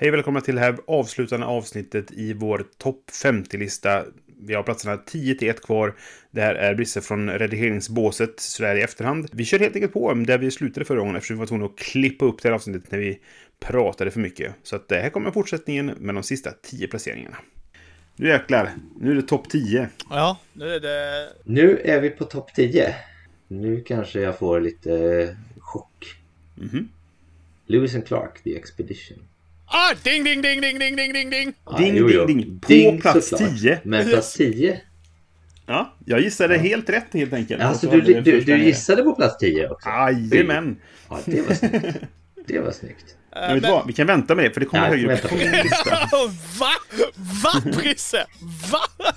Hej och välkomna till det här avslutande avsnittet i vår topp 50-lista. Vi har platserna 10 till 1 kvar. Det här är Brisse från redigeringsbåset sådär i efterhand. Vi kör helt enkelt på där vi slutade förra gången eftersom vi var tvungna att klippa upp det här avsnittet när vi pratade för mycket. Så att det här kommer fortsättningen med de sista 10 placeringarna. Nu jäklar, nu är det topp 10. Ja, nu är det... Nu är vi på topp 10. Nu kanske jag får lite chock. Mhm. Lewis and Clark, The Expedition. Ah, ding, ding, ding, ding, ding, ding, ding, ding! Ja, Ding, jo, ding, jo. ding. På Ding plats såklart. 10. Men plats 10? Ja, jag gissade helt rätt helt enkelt. Alltså du, du, du gissade på plats 10 också? Jajamän. Ja, det var snyggt. Det var snyggt. Men du vad? Vi kan vänta med det för det kommer Ja, högre upp på min lista. Va? Va, Brisse? Va?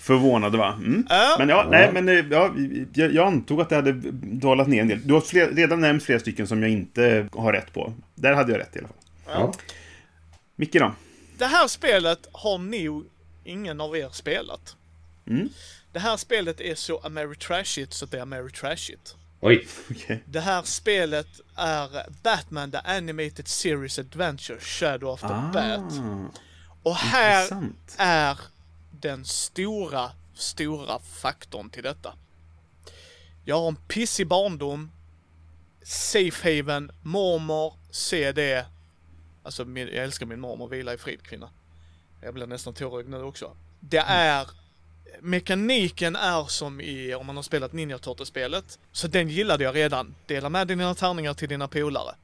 Förvånade va? Mm. Ja. Men ja, nej men eh, ja, jag, jag antog att det hade dalat ner en del. Du har fler, redan nämnt flera stycken som jag inte har rätt på. Där hade jag rätt i alla fall. Ja. Micke då? Det här spelet har nog ingen av er spelat. Mm. Det här spelet är så Ameritrashigt så det är Ameritrashigt. Oj. Det här spelet är Batman The Animated Series Adventure Shadow of the Bat. Och här Ah, intressant. är den stora, stora faktorn till detta. Jag har en pissig barndom. Safe haven, mormor, CD. Alltså min, jag älskar min mormor, vila i frid kvinna. Jag blir nästan tårögd nu också. Det är Mekaniken är som i, om man har spelat Ninja Turtles-spelet. Så den gillade jag redan. Dela med dig dina tärningar till dina polare.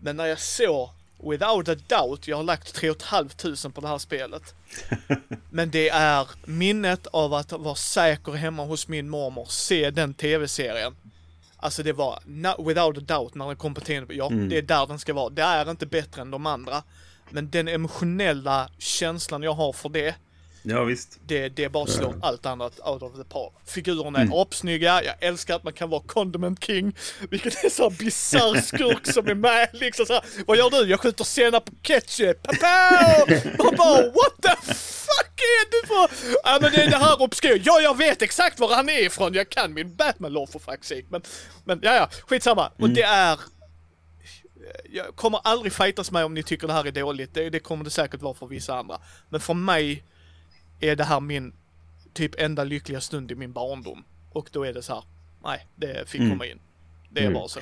Men när jag såg, without a doubt, jag har lagt 3 500 på det här spelet. Men det är minnet av att vara säker hemma hos min mormor, se den tv-serien. Alltså det var, no- without a doubt, när den kom på tv, ja det är där den ska vara. Det är inte bättre än de andra. Men den emotionella känslan jag har för det, Ja visst. det, det bara slår allt annat out of the park. Figurerna är apsnygga, jag älskar att man kan vara Condiment King, vilket är så bisarr skurk som är med liksom så här, Vad gör du? Jag skjuter senap på ketchup, Papow! Man bara what the är du för? Ja men det är det här obskyr. Ja jag vet exakt var han är ifrån, jag kan min Batman-lore för fuck's sake. Men, men ja ja, skitsamma. Och det är jag kommer aldrig fightas med om ni tycker det här är dåligt. Det, det kommer det säkert vara för vissa andra. Men för mig är det här min typ enda lyckliga stund i min barndom. Och då är det så här, nej, det fick komma in. Det är bara så.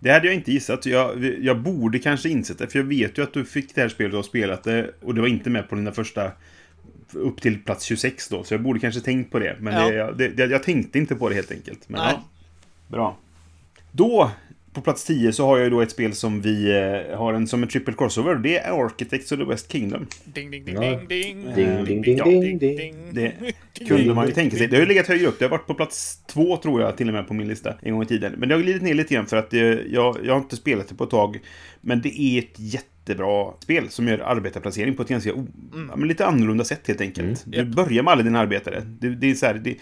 Det hade jag inte gissat. Jag, jag borde kanske insett det. För jag vet ju att du fick det här spelet och har spelat det. Och det var inte med på dina första... Upp till plats 26 då. Så jag borde kanske tänkt på det. Men Ja. det, jag, det, jag, tänkte inte på det helt enkelt. Men Nej. ja. Bra. Då, på plats 10 så har jag ju då ett spel som vi eh, har en, som en triple crossover. Det är Architects of the West Kingdom. Ding, ding, ding, Ja. ding, ding. Ding, ding, ding, Ja, ding, ding. Ding. Det kunde man ju tänka sig. Det har ju legat högre upp. Det har varit på plats två tror jag till och med på min lista en gång i tiden. Men det har glidit ner lite grann för att det, jag, jag har inte spelat det på ett tag. Men det är ett jättebra spel som gör arbetarplacering på ett ganska men lite annorlunda sätt helt enkelt. Du Japp. börjar med alla dina arbetare. Det, det är så här, det,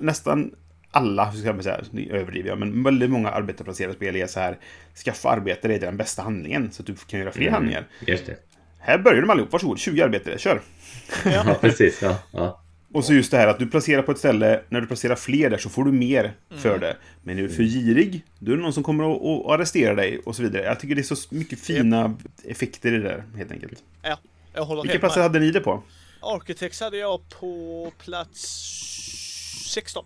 nästan alla, hur ska man säga, nu överdriver jag, men väldigt många arbetarplacerade spel är så här Skaffa arbetare är den bästa handlingen så att du kan göra fler handlingar. Just det. Här börjar de allihop, varsågod, 20 arbetare, kör! Ja, precis. Ja, ja. Och så just det här att du placerar på ett ställe, när du placerar fler där så får du mer för det. Men är du för girig, då är det någon som kommer att, att arrestera dig och så vidare. Jag tycker det är så mycket fina effekter i det där, helt enkelt. Ja, jag håller Vilka helt platser med. hade ni det på? Architects hade jag på plats 16.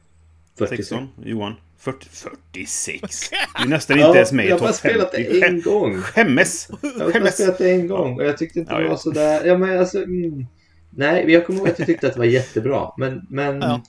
46. 16? Johan? 40, 46? Det är nästan Ja, inte ens med i jag har bara topp 50. spelat det en gång. Skämmes! Jag har bara spelat det en gång och jag tyckte inte Ja, det ja. var sådär. Ja, men alltså... Mm. Nej, jag kommer ihåg att jag tyckte att det var jättebra. Men, men, Ja.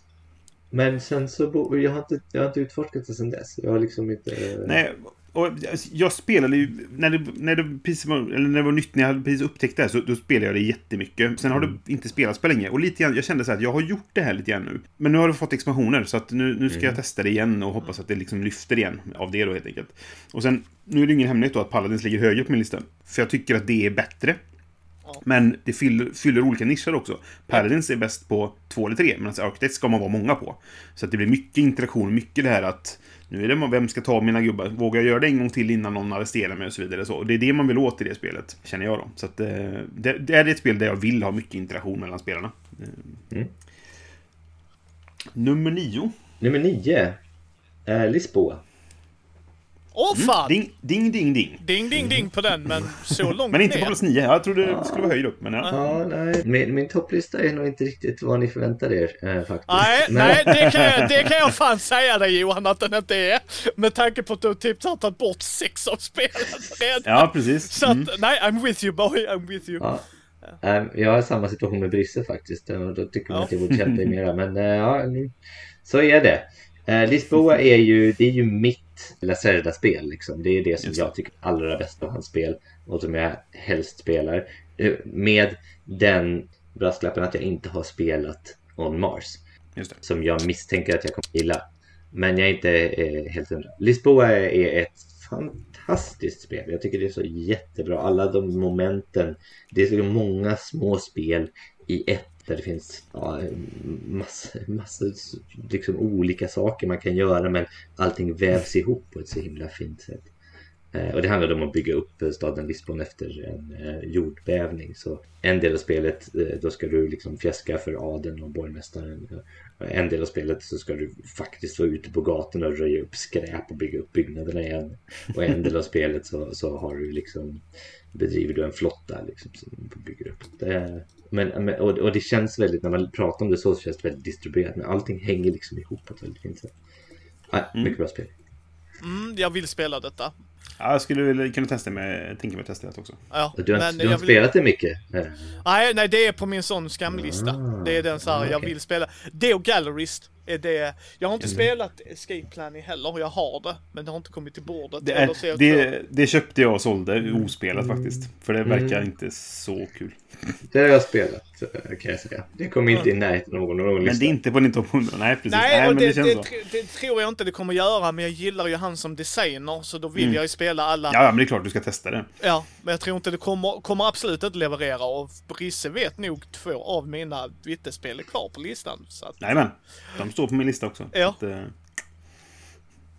men sen så... Jag, har inte, jag har inte utforskat det sen dess. Jag har liksom inte... Nej, och jag spelade ju, när det, när det, precis var, eller när det var nytt, när jag hade precis upptäckt det här, så då spelade jag det jättemycket. Sen har det inte spelats på länge. Och lite grann, jag kände så här att jag har gjort det här lite grann nu. Men nu har det fått expansioner, så att nu, nu ska jag testa det igen och hoppas att det liksom lyfter igen av det då helt enkelt. Och sen, nu är det ingen hemlighet då att Paladins ligger högre på min lista. För jag tycker att det är bättre. Men det fyller, fyller olika nischer också. Paladins är bäst på två eller tre, medan Architects ska man vara många på. Så att det blir mycket interaktion, mycket det här att nu är det vem ska ta mina gubbar? Vågar jag göra det en gång till innan någon arresterar mig och så vidare. Så, och det är det man vill åt i det spelet, känner jag då. Så att, eh, det, det är ett spel där jag vill ha mycket interaktion mellan spelarna. Mm. Nummer nio. Nummer nio. Eh, Lisboa. Åh fan! Ding, ding, ding, ding. Ding, ding, ding på den, men så långt Men inte på plats nio. Jag trodde det skulle vara höjd upp, men ja. Ja, nej. Min, min topplista är nog inte riktigt vad ni förväntar er eh, faktiskt. Nej, Men- nej, det kan, jag, det kan jag fan säga dig Johan att den inte är. Med tanke på att du typ har tagit bort sex av spelen redan. Ja, precis. Så att, Mm. nej, I'm with you boy, I'm with you. Ja. Eh, Jag har samma situation med Brisse faktiskt. Och då tycker man Ja. att jag borde hjälpa dig mera. Men eh, ja, mm, så är det. Eh, Lisboa är ju, det är ju mitt Lacerda-spel. Liksom. Det är det som Just jag tycker är allra bäst av hans spel. Och som jag helst spelar. Eh, Med den brasklappen att jag inte har spelat On Mars. Som jag misstänker att jag kommer gilla. Men jag är inte eh, helt hundra. Lisboa är ett fantastiskt spel. Jag tycker det är så jättebra. Alla de momenten. Det är så många små spel i ett. Där det finns ja, massor, massor liksom olika saker man kan göra. Men allting vävs ihop på ett så himla fint sätt. Eh, och det handlade om att bygga upp eh, staden Lisbon efter en eh, jordbävning. Så en del av spelet, då ska du liksom fjäska för adeln och borgmästaren. En del av spelet så ska du faktiskt vara ute på gatorna och röja upp skräp och bygga upp byggnaderna igen. Och en del av spelet så, så har du liksom bedriver du en flotta liksom, som bygger upp. Det, men, men, och, och det känns väldigt, när man pratar om det så, så känns det väldigt distribuerat. Men allting hänger liksom ihop på ett väldigt fint sätt. Ah, mycket bra spel. Mm, jag vill spela detta. Ja, jag skulle vilja kunna testa med, tänka mig att testa det också. Ja, Du har, men du har jag vill... spelat det mycket? Eh, Nej, nej, det är på min sån skamlista. Ah, det är den så här, jag okej. vill spela. Det och Gallerist är det. Jag har inte spelat Escape Planning heller, jag har det. Men det har inte kommit till bordet. Det, är det, det köpte jag och sålde ospelat faktiskt. För det verkar inte så kul. Det har jag spelat kan jag säga. Det kommer inte i närheten av någon, någon Men lista. det är inte på din topp 100. Nej, precis. Nej, Nej, och men det, det, känns det, så. tr- det tror jag inte det kommer göra, men jag gillar ju han som designer, så då vill jag ju spela alla. Ja, men det är klart du ska testa det. Ja, men jag tror inte det kommer, kommer absolut inte leverera och Brisse vet nog två av mina vittnesspel är kvar på listan. Så att, Nej, men de står på min lista också. Ja. Att, eh,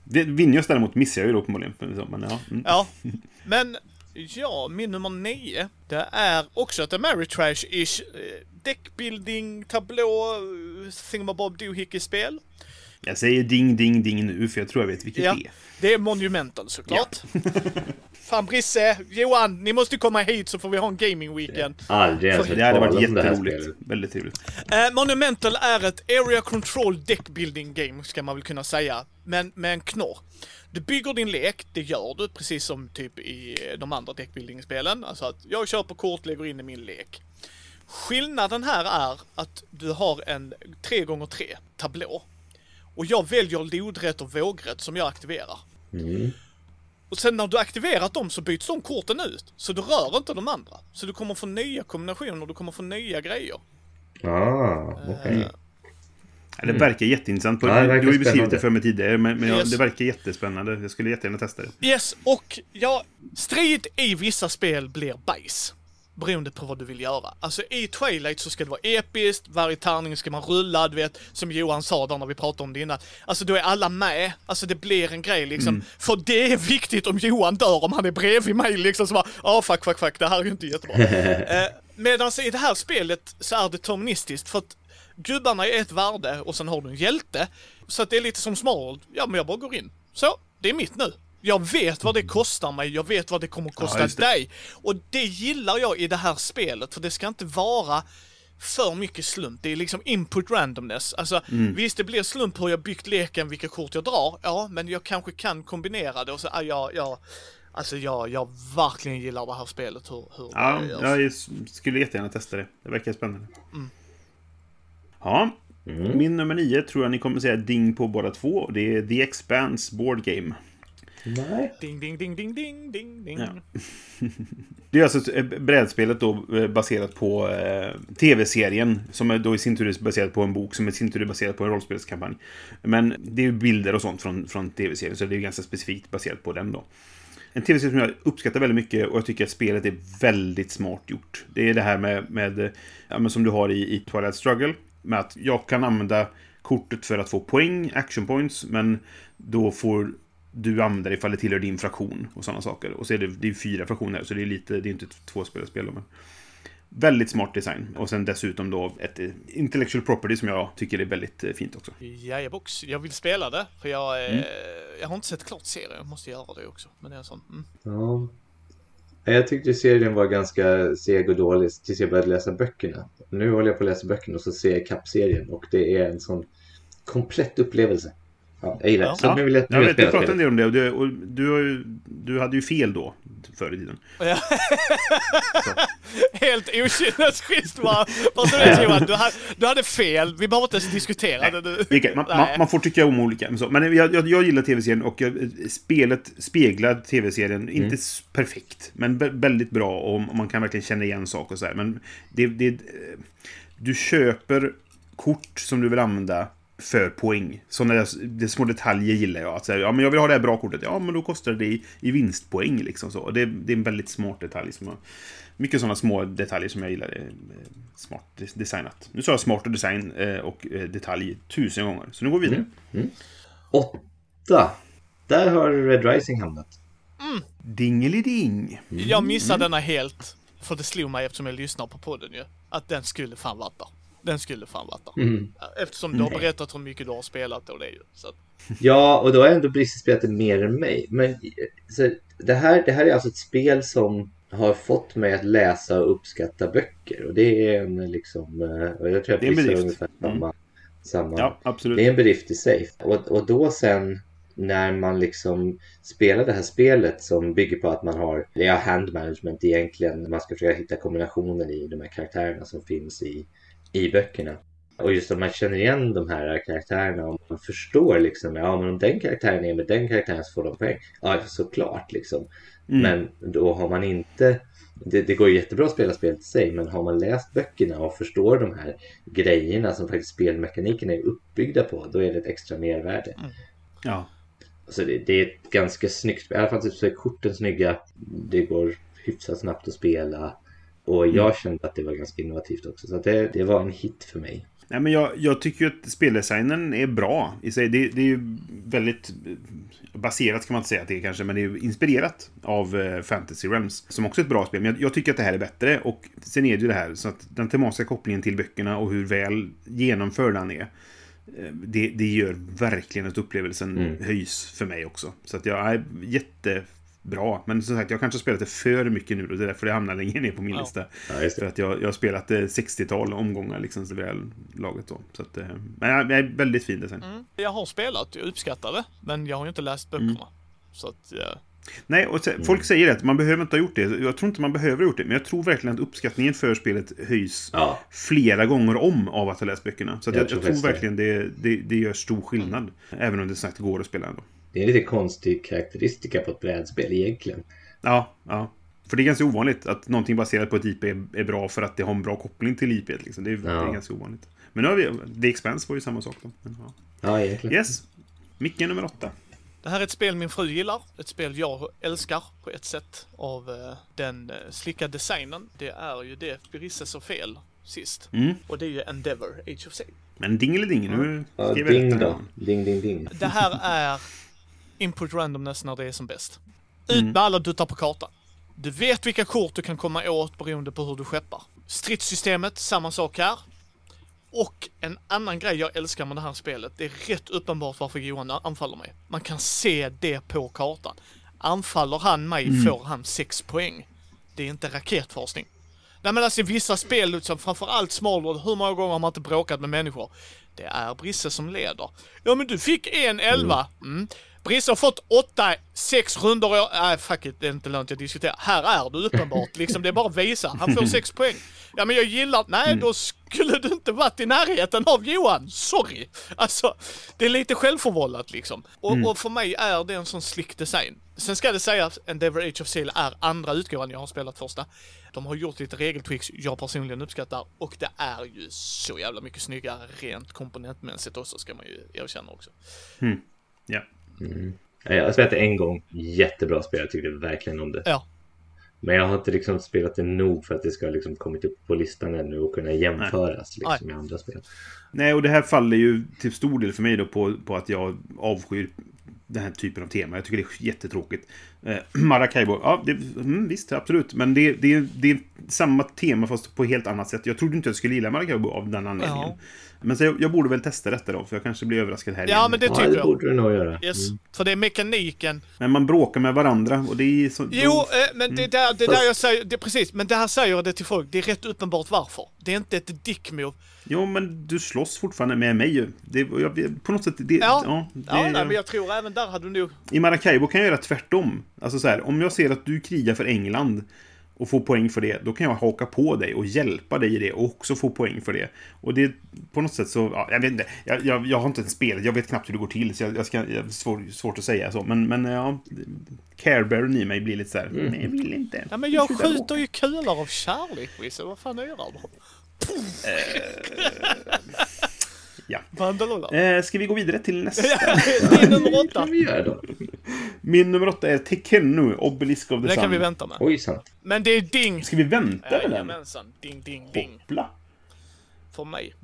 det, Vinjos däremot missar jag ju då uppenbarligen. Men ja. Mm. ja. Men, ja, min nummer nio, det är också ett Ameritrash-ish eh, deckbuilding, tablå, eh, thingamabob doohickey-spel. Jag säger ding, ding, ding nu, för jag tror jag vet vilket Ja, det är. det är Monumental såklart. Fan Brisse, Johan, ni måste komma hit så får vi ha en gaming weekend. Aldrig ens Det hade varit jätteroligt. Väldigt trevligt. Eh, Monumental är ett Area Control Deck Building Game, ska man väl kunna säga. Men med en knorr. Du bygger din lek, det gör du, precis som typ i de andra deckbuilding-spelen. Alltså att jag köper kort, lägger in i min lek. Skillnaden här är att du har en 3x3 tablå. Och jag väljer lodrätt och vågrätt som jag aktiverar. Mm. Och sen när du aktiverat dem så byts de korten ut. Så du rör inte de andra. Så du kommer få nya kombinationer, du kommer få nya grejer. Ah, okej. Eh, Ja, det verkar jätteintressant. Ja, det verkar du har ju beskrivit det för mig tidigare, men, men jag, Yes. det verkar jättespännande. Jag skulle jättegärna testa det. Yes, och ja, strid i vissa spel blir bajs. Beroende på vad du vill göra. Alltså i Twilight så ska det vara episkt, varje tärning ska man rulla, du vet, som Johan sa där när vi pratade om det innan. Alltså då är alla med, alltså det blir en grej liksom. För det är viktigt om Johan dör, om han är bredvid mig liksom, så bara, ja fuck, fuck, fuck, det här är ju inte jättebra. eh, Medan i det här spelet så är det deterministiskt, för att gubbarna är ett värde och sen har du en hjälte. Så att det är lite som Small, ja men jag bara går in. Så, det är mitt nu. Jag vet vad det kostar mig, jag vet vad det kommer att kosta det. dig. Och det gillar jag i det här spelet, för det ska inte vara för mycket slump. Det är liksom input randomness. Alltså visst, det blir slump hur jag byggt leken, vilka kort jag drar. Ja, men jag kanske kan kombinera det och så, ja, ja, ja. Alltså jag, jag verkligen gillar det här spelet, hur, hur Ja, jag skulle jättegärna testa det. Det verkar spännande. Mm. Ja, Mm. min nummer nio tror jag ni kommer säga ding på båda två. Det är The Expanse Board Game. Nej. Ding, ding, ding, ding, ding, ding, ding. Ja. Det är alltså brädspelet då eh, baserat på eh, tv-serien som är då i sin tur är baserat på en bok som i sin tur är baserat på en rollspelskampanj. Men det är ju bilder och sånt från, från tv-serien så det är ganska specifikt baserat på den då. En tv-serie som jag uppskattar väldigt mycket och jag tycker att spelet är väldigt smart gjort. Det är det här med, med ja, som du har i, i Twilight Struggle. Med att jag kan använda kortet för att få poäng, action points, men då får du använda det ifall det tillhör din fraktion och sådana saker. Och så är det, det är fyra fraktioner, så det är lite, det är inte ett tvåspelarspel. Men väldigt smart design. Och sen dessutom då ett intellectual property som jag tycker är väldigt eh, fint också. Jajabox, jag vill spela det, för jag, mm. jag har inte sett klart serien, jag måste göra det också. Men det är en sån, mm. Ja. Jag tyckte serien var ganska seg och dålig tills jag började läsa böckerna. Nu håller jag på att läsa böckerna och så ser jag kappserien och det är en sån komplett upplevelse. Ja, jag gillar det. Ja. vill jag, vet, du pratade en del om det och, du, och du, du hade ju fel då, förr i tiden. Ja. Helt okynnesschysst bara. Du vet Johan, du hade, du hade fel. Vi behöver inte ens diskutera det nu. Man, man, man, får tycka om olika. Men, så. men jag, jag, jag gillar tv-serien och jag, spelet speglar tv-serien. Mm. Inte perfekt, men väldigt bra och man kan verkligen känna igen saker och så här. Men det, det, du köper kort som du vill använda för poäng. Sådana där, små detaljer gillar jag. Att säga, ja, men jag vill ha det här bra kortet. Ja, men då kostar det i, i vinstpoäng. Liksom så. Det, det är en väldigt smart detalj. Som jag, mycket sådana små detaljer som jag gillar. Eh, smart designat. Nu sa jag smart design eh, och eh, detalj tusen gånger. Så nu går vi vidare. Mm. Mm. Åtta. Där har Red Rising hamnat. Mm. Dingeliding. Mm. Jag missade denna helt. För det slog mig eftersom jag lyssnar på podden ju. Att den skulle fan varit där. Den skulle fan varit där. Mm. Eftersom du har berättat hur mycket du har spelat och det ju. Så. Ja, och då har ändå Brisse spelat det mer än mig. Men så, det, här, det här är alltså ett spel som har fått mig att läsa och uppskatta böcker. Och det är en liksom, eh, jag tror att Brisse har ungefär samma. Mm. samma. Ja, absolut. Det är en bedrift i sig. Och, och då sen när man liksom spelar det här spelet som bygger på att man har, det är hand management egentligen, man ska försöka hitta kombinationer i de här karaktärerna som finns i i böckerna. Och just att man känner igen de här karaktärerna och man förstår liksom, ja men om den karaktären är med den karaktären så får de poäng. Ja, såklart liksom. Mm. Men då har man inte, det, det går ju jättebra att spela spelet i sig, men har man läst böckerna och förstår de här grejerna som faktiskt spelmekaniken är uppbyggda på, då är det ett extra mervärde. Mm. Ja. Så det, det, är ett ganska snyggt, i alla fall typ så är korten snygga, det går hyfsat snabbt att spela. Och jag mm. kände att det var ganska innovativt också. Så det, det var en hit för mig. Nej, men jag, jag tycker att speldesignen är bra i sig. Det, det är ju väldigt baserat kan man inte säga att det är kanske, men det är inspirerat av uh, Fantasy Realms. Som också är ett bra spel, men jag, jag, tycker att det här är bättre. Och sen är det ju det här, så att den tematiska kopplingen till böckerna och hur väl genomförd den är. Eh, det, det gör verkligen att upplevelsen mm. höjs för mig också. Så att jag är jätte bra. Men som sagt, jag kanske har spelat det för mycket nu och det är därför det hamnar längre ner på min ja. lista. Ja, för att jag, jag har spelat 60-tal omgångar liksom så väl laget då. Så att, eh, men det är väldigt fin design. Mm. Jag har spelat, jag uppskattar det, men jag har ju inte läst böckerna. Mm. Så att, ja. Nej, och så, folk säger att man behöver inte ha gjort det. Jag tror inte man behöver ha gjort det, men jag tror verkligen att uppskattningen för spelet höjs ja. flera gånger om av att ha läst böckerna. Så jag, jag, tror, jag tror verkligen det, det, det gör stor skillnad. Mm. Även om det snabbt går att spela ändå. Det är en lite konstig karaktäristika på ett brädspel egentligen. Ja, ja. För det är ganska ovanligt att någonting baserat på ett IP är, bra för att det har en bra koppling till IP. Liksom. Det, är, ja. det är ganska ovanligt. Men nu har vi... The Expense var ju samma sak då. Men, ja. ja, egentligen. Yes. Micke nummer åtta. Det här är ett spel min fru gillar. Ett spel jag älskar på ett sätt av uh, den uh, slicka designen. Det är ju det Brisse så fel sist. Mm. Och det är ju Endeavor, Age of Sail. Men dingeliding, nu ja, ding då. Ding, ding, ding. Det här är input randomness när det är som bäst. Ut mm. med alla duttar på kartan. Du vet vilka kort du kan komma åt beroende på hur du skeppar. Stridssystemet, samma sak här. Och en annan grej jag älskar med det här spelet, det är rätt uppenbart varför Johan anfaller mig. Man kan se det på kartan. Anfaller han mig mm. får han 6 poäng. Det är inte raketforskning. Nej men alltså i vissa spel, liksom, framförallt Smallworld, hur många gånger har man inte bråkat med människor? Det är Brisse som leder. Ja men du fick en elva. Mm. Brisse har fått åtta, sex rundor. Nej, äh, fuck it, det är inte lönt att diskutera. Här är du uppenbart. Liksom, det är bara att visa. Han får sex poäng. Ja, men jag gillar... Nej, mm. då skulle du inte varit i närheten av Johan. Sorry. Alltså, det är lite självförvållat liksom. Och, mm. och för mig är det en sån slick design. Sen ska det sägas, Endeavor Age of Seal är andra utgåvan. Jag har spelat första. De har gjort lite regeltricks jag personligen uppskattar och det är ju så jävla mycket snyggare rent komponentmässigt också ska man ju erkänna också. Mm. Ja. Mm. Jag har spelat det en gång. Jättebra spel. Jag tyckte verkligen om det. Ja. Men jag har inte liksom spelat det nog för att det ska liksom kommit upp på listan ännu och kunna jämföras liksom, Nej. med andra spel. Nej, och det här faller ju till stor del för mig då på, på att jag avskyr den här typen av tema. Jag tycker det är jättetråkigt. Eh, Maracaibo, ja det, mm, visst, absolut. Men det, det, det är samma tema fast på helt annat sätt. Jag trodde inte jag skulle gilla Maracaibo av den anledningen. Ja. Men så jag, jag borde väl testa detta då, för jag kanske blir överraskad här Ja, igen. men det Ja, tycker det jag. borde du nog göra. Yes. Mm. För det är mekaniken. Men man bråkar med varandra och det är så... Jo, eh, men det är där, det är där jag säger, det, precis, men det här säger jag det till folk, det är rätt uppenbart varför. Det är inte ett dick-move. Jo, men du slåss fortfarande med mig ju. Det, jag, på något sätt... Det, Ja. ja, det, Ja, nej, men jag tror även där hade du nog... I Maracaibo kan jag göra tvärtom. Alltså så här, om jag ser att du krigar för England och får poäng för det, då kan jag haka på dig och hjälpa dig i det och också få poäng för det. Och det på något sätt så, ja, jag vet inte, jag, jag, jag har inte ens spelat, jag vet knappt hur det går till, så jag, jag ska, jag, svår, svårt att säga så. Men, men ja, Carebearen i mig blir lite så här, nej jag vill inte. Ja, men jag skjuter ju kulor av kärlek, Wisse. Vad fan är det då? Ja. Bandalola. Eh, ska vi gå vidare till nästa? Det är nummer Det åtta. kan vi göra då. Min nummer åtta är Tekenu, Obelisk of the Det Sun. kan vi vänta med. Oj, sant. Men det är ding. Ska vi vänta med den? Jajamensan. Ding, ding, ding. Hoppla. För mig.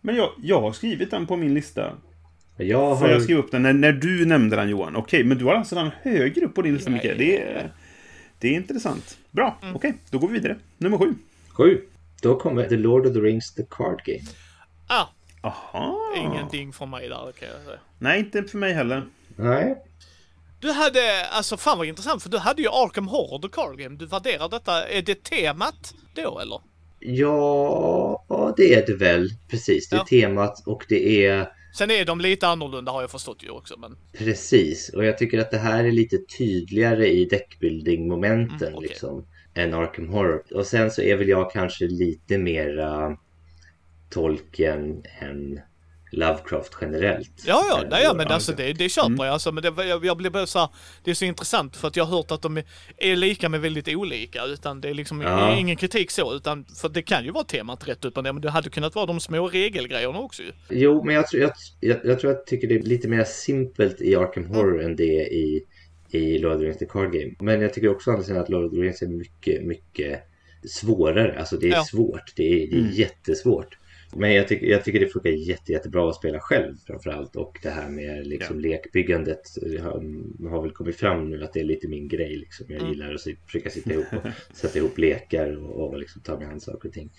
Men jag, jag har skrivit den på min lista. Jag Får jag har... skriva upp den när, när du nämnde den Johan? Okej, men du har alltså den högre upp på din lista ja, Det är, det är intressant. Bra, Mm. okej. Då går vi vidare. Nummer sju. Sju. Då kommer The Lord of the Rings The Card Game. Ah, Aha. ingen ding från mig där kan jag säga. Nej, inte för mig heller. Nej. Du hade, alltså fan vad intressant, för du hade ju Arkham Horror The Card Game. Du värderar detta, är det temat då eller? Ja, det är det väl. Precis, det är Ja. temat och det är Sen är de lite annorlunda har jag förstått ju också, men precis. Och jag tycker att det här är lite tydligare i deckbuilding-momenten Mm, okej. liksom. Än Arkham Horror. Och sen så är väl jag kanske lite mera Tolkien än Lovecraft generellt. Ja, ja, Eh, nej, ja, men alltså det- det, det köper Mm. jag. Alltså, men det, jag, jag blir bara så här, det är så intressant för att jag har hört att de är, lika men väldigt olika. Utan det är liksom Ja. ingen kritik så, utan för det kan ju vara temat rätt upp ner, men det hade kunnat vara de små regelgrejerna också ju. Jo, men jag, tror- jag, jag, jag tror att jag tycker det är lite mer simpelt i Arkham Horror än det är i, i Lord of the Rings The Card Game. Men jag tycker också andra att Lord of the Rings är mycket, mycket svårare. Alltså det är Ja. svårt. Det är, det är Mm. jättesvårt. Men jag tycker, jag tycker det funkar jätte, jättebra att spela själv framförallt. Och det här med liksom lekbyggandet har, har väl kommit fram nu att det är lite min grej. Liksom. Jag Mm. gillar att försöka sitta ihop och sätta ihop lekar och, och liksom ta mig an saker och ting.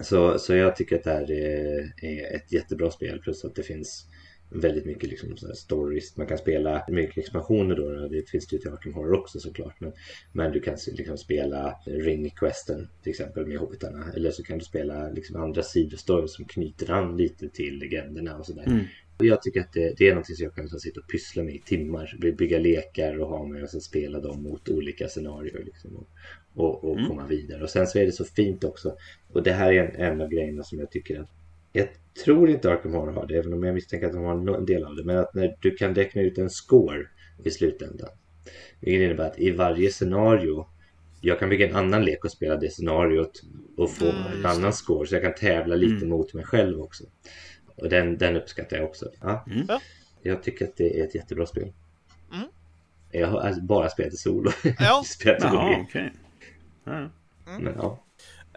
Så, så jag tycker att det här är, är ett jättebra spel plus att det finns väldigt mycket liksom stories. Man kan spela mycket expansioner då. Det finns det ju till Arkham Horror också såklart. Men, men du kan liksom spela Ring-questen till exempel med hobbitarna. Eller så kan du spela liksom andra sidostories som knyter an lite till legenderna och sådär. Mm. Och jag tycker att det, det är någonting som jag kan så sitta och pyssla med i timmar. By- Bygga lekar och ha med och sen spela dem mot olika scenarier. Liksom, och och, och Mm. komma vidare. Och sen så är det så fint också. Och det här är en, en av grejerna som jag tycker att jag tror inte Arkham Horror har det, även om jag misstänker att de har en del av det. Men att när du kan räkna ut en score i slutändan. Vilket innebär att i varje scenario jag kan bygga en annan lek och spela det scenariot och få Mm, en annan score. Så jag kan tävla lite Mm. mot mig själv också. Och den, den uppskattar jag också. Ja. Mm. Ja. Jag tycker att det är ett jättebra spel. Mm. Jag har alltså bara spelat i solo. Ja. spelat i Jaha, solo. okej. Ja. Men ja.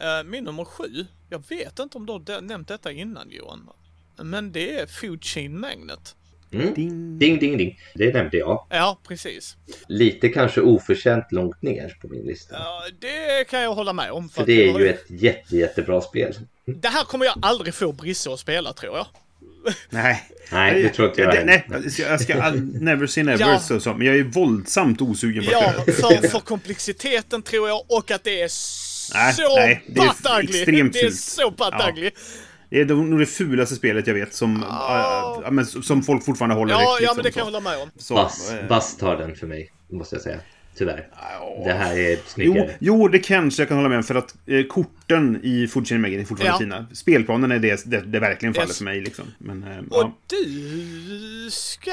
Eh, min nummer sju, jag vet inte om du har nämnt detta innan Johan. Men det är Food Chain Magnet. Mm. Ding. Ding, ding, ding. Det nämnde jag. Ja, precis. Lite kanske oförtjänt långt ner på min lista. Ja, det kan jag hålla med om. För att det är ju ett jätte, jättebra spel. Det här kommer jag aldrig få Brisse att spela tror jag. Nej. Nej, det tror inte jag Det-. Nej, jag ska, jag ska all, never say never, Ja. så, så, men jag är våldsamt osugen på att Ja, det. för, för komplexiteten tror jag och att det är Nej, så nej, det är extremt Det är fult. så ugly. Det är nog det fulaste spelet jag vet som, Ja. äh, men, som folk fortfarande håller Ja, högt, ja, liksom, men det kan jag hålla med om. Så, Bass, eh, Bass tar den för mig, måste jag säga. Tyvärr. ja. Det här är Jo, snyggare. jo, det kanske jag kan hålla med om för att eh, korten i Food Chain Magazine är fortfarande Ja. fina. Spelplanen är det, det, det verkligen faller Yes. för mig liksom. Men, eh, Och ja. du ska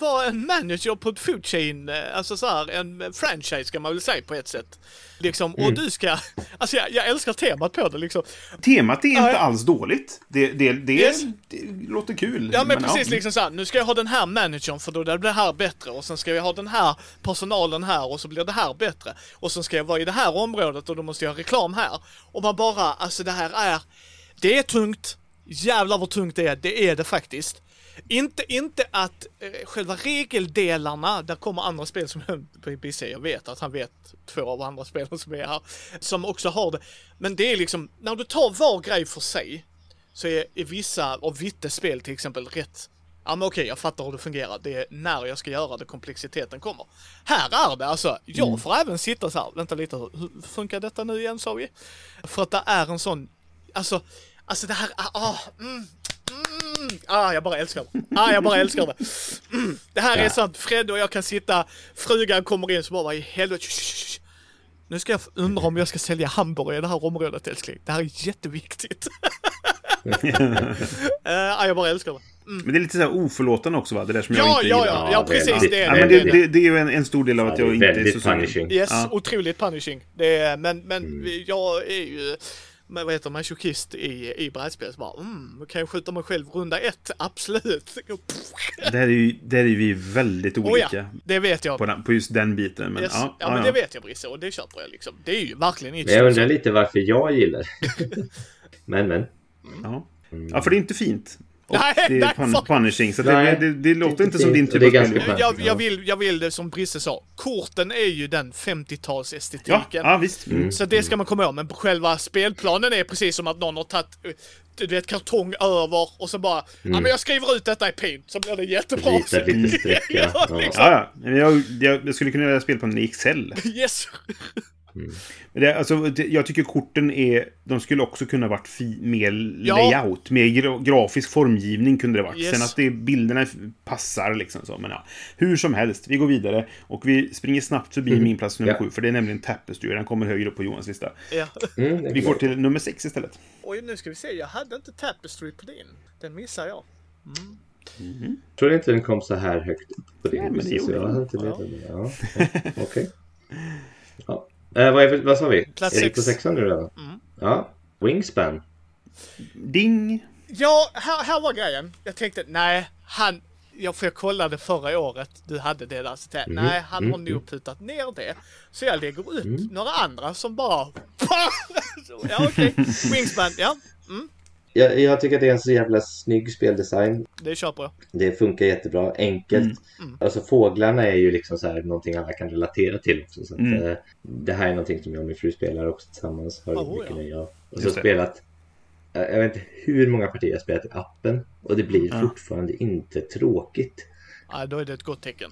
vara en manager på ett food chain, eh, alltså så här en franchise kan man väl säga på ett sätt. Liksom, Mm. och du ska... Alltså jag, jag älskar temat på det liksom. Temat är inte Nej. alls dåligt. Det, det, det, Yes. det låter kul. Ja men precis liksom såhär, nu ska jag ha den här managern för då blir det här bättre och sen ska jag ha den här personalen här och så blir det här bättre. Och sen ska jag vara i det här området och då måste jag ha reklam här. Och man bara, alltså det här är, det är tungt. Jävlar vad tungt det är, det är det faktiskt. Inte, inte att eh, själva regeldelarna, där kommer andra spel som BBC, jag vet att han vet två av andra spelen som är här, som också har det. Men det är liksom, när du tar var grej för sig, så är, är vissa av Vittes spel till exempel rätt Ja men okej, jag fattar hur det fungerar. Det är när jag ska göra det komplexiteten kommer. Här är det alltså, jag får även sitta så här, vänta lite, hur funkar detta nu igen sa vi? För att det är en sån, alltså, alltså det här, ah, mm, mm, ah jag bara älskar det. Ah, jag bara älskar det. Mm, det här är Ja. sånt, Fred och jag kan sitta, frugan kommer in så bara, vad i helvete. Nu ska jag undra om jag ska sälja hamburgare i det här området älskling. Det här är jätteviktigt. Ja, jag bara älskar det. Men det är lite så här oförlåtande också va? Det där som jag Ja, inte ja, gillar. ja, Ja, ja, precis. väldigt. Det är Ja, det. men det, det, är det. det, det är ju en, en stor del av att Ja, jag är inte är väldigt så sugen. punishing. Yes, Ja. otroligt punishing. Det är, men men jag är ju, men vad heter man, masochist i, i brädspel. Så bara, mm, kan jag skjuta mig själv runda ett? Absolut. Där är, ju, där är vi väldigt Oh olika ja, det vet jag. på, den, på just den biten. Men, yes. ja, ja, men det vet jag Brisse och det köper jag liksom. Det är ju verkligen inte jag undrar lite varför jag gillar. Men men. Ja. ja, för det är inte fint. Och Nej, det är pun punishing. Så Nej, det, det, det låter inte som din typ av det är spel. Jag, jag, vill, jag vill det som Brisse sa. Korten är ju den 50-talsestetiken. Ja, ja, visst. Mm. Så det ska man komma ihåg. Men själva spelplanen är precis som att någon har tagit du vet, kartong över och så bara ja men jag skriver ut detta i paint så blir det jättebra. Lite streck. Ja, Ja. liksom. Ja, ja. Men jag, jag, jag skulle kunna göra spelplanen i Excel. Yes. Men det, alltså, det, jag tycker korten är... De skulle också kunna varit fi, mer Ja. layout. Mer gra, grafisk formgivning kunde det varit. Yes. Sen att det, bilderna passar liksom så. Men ja. Hur som helst, vi går vidare. Och vi springer snabbt förbi min plats nummer Ja. sju. För det är nämligen Tapestry. Den kommer högre upp på Johans lista. Ja. Mm, Vi går till nummer sex istället. Oj, nu ska vi se. Jag hade inte Tapestry på din. Den missar jag. Jag tror inte den kom så här högt upp på din Ja, men det gjorde den. Ja, ja, okej. Ja. Eh, vad, är, vi- vad sa vi? Plats sex. på sexan nu redan? Ja. Wingspan. Ding! Ja, här, här var grejen. Jag tänkte, nej, han... Jag, för jag kollade förra året, du hade det där. Så tänkte, jag, nej, han har mm, nog putat ner det. Så jag lägger upp några andra som bara... Ja, okej. Wingspan, ja. Mm, Jag, jag tycker att det är en så jävla snygg speldesign. det köper jag. Det funkar jättebra, enkelt. Alltså fåglarna är ju liksom så här någonting alla kan relatera till också. Så att, Mm. eh, det här är någonting som jag och min fru spelar också tillsammans. Har Oh, mycket ja. nöje av. Och så spelat, eh, jag vet inte hur många partier jag har spelat i appen. Och det blir fortfarande inte tråkigt. Ja, då är det ett gott tecken.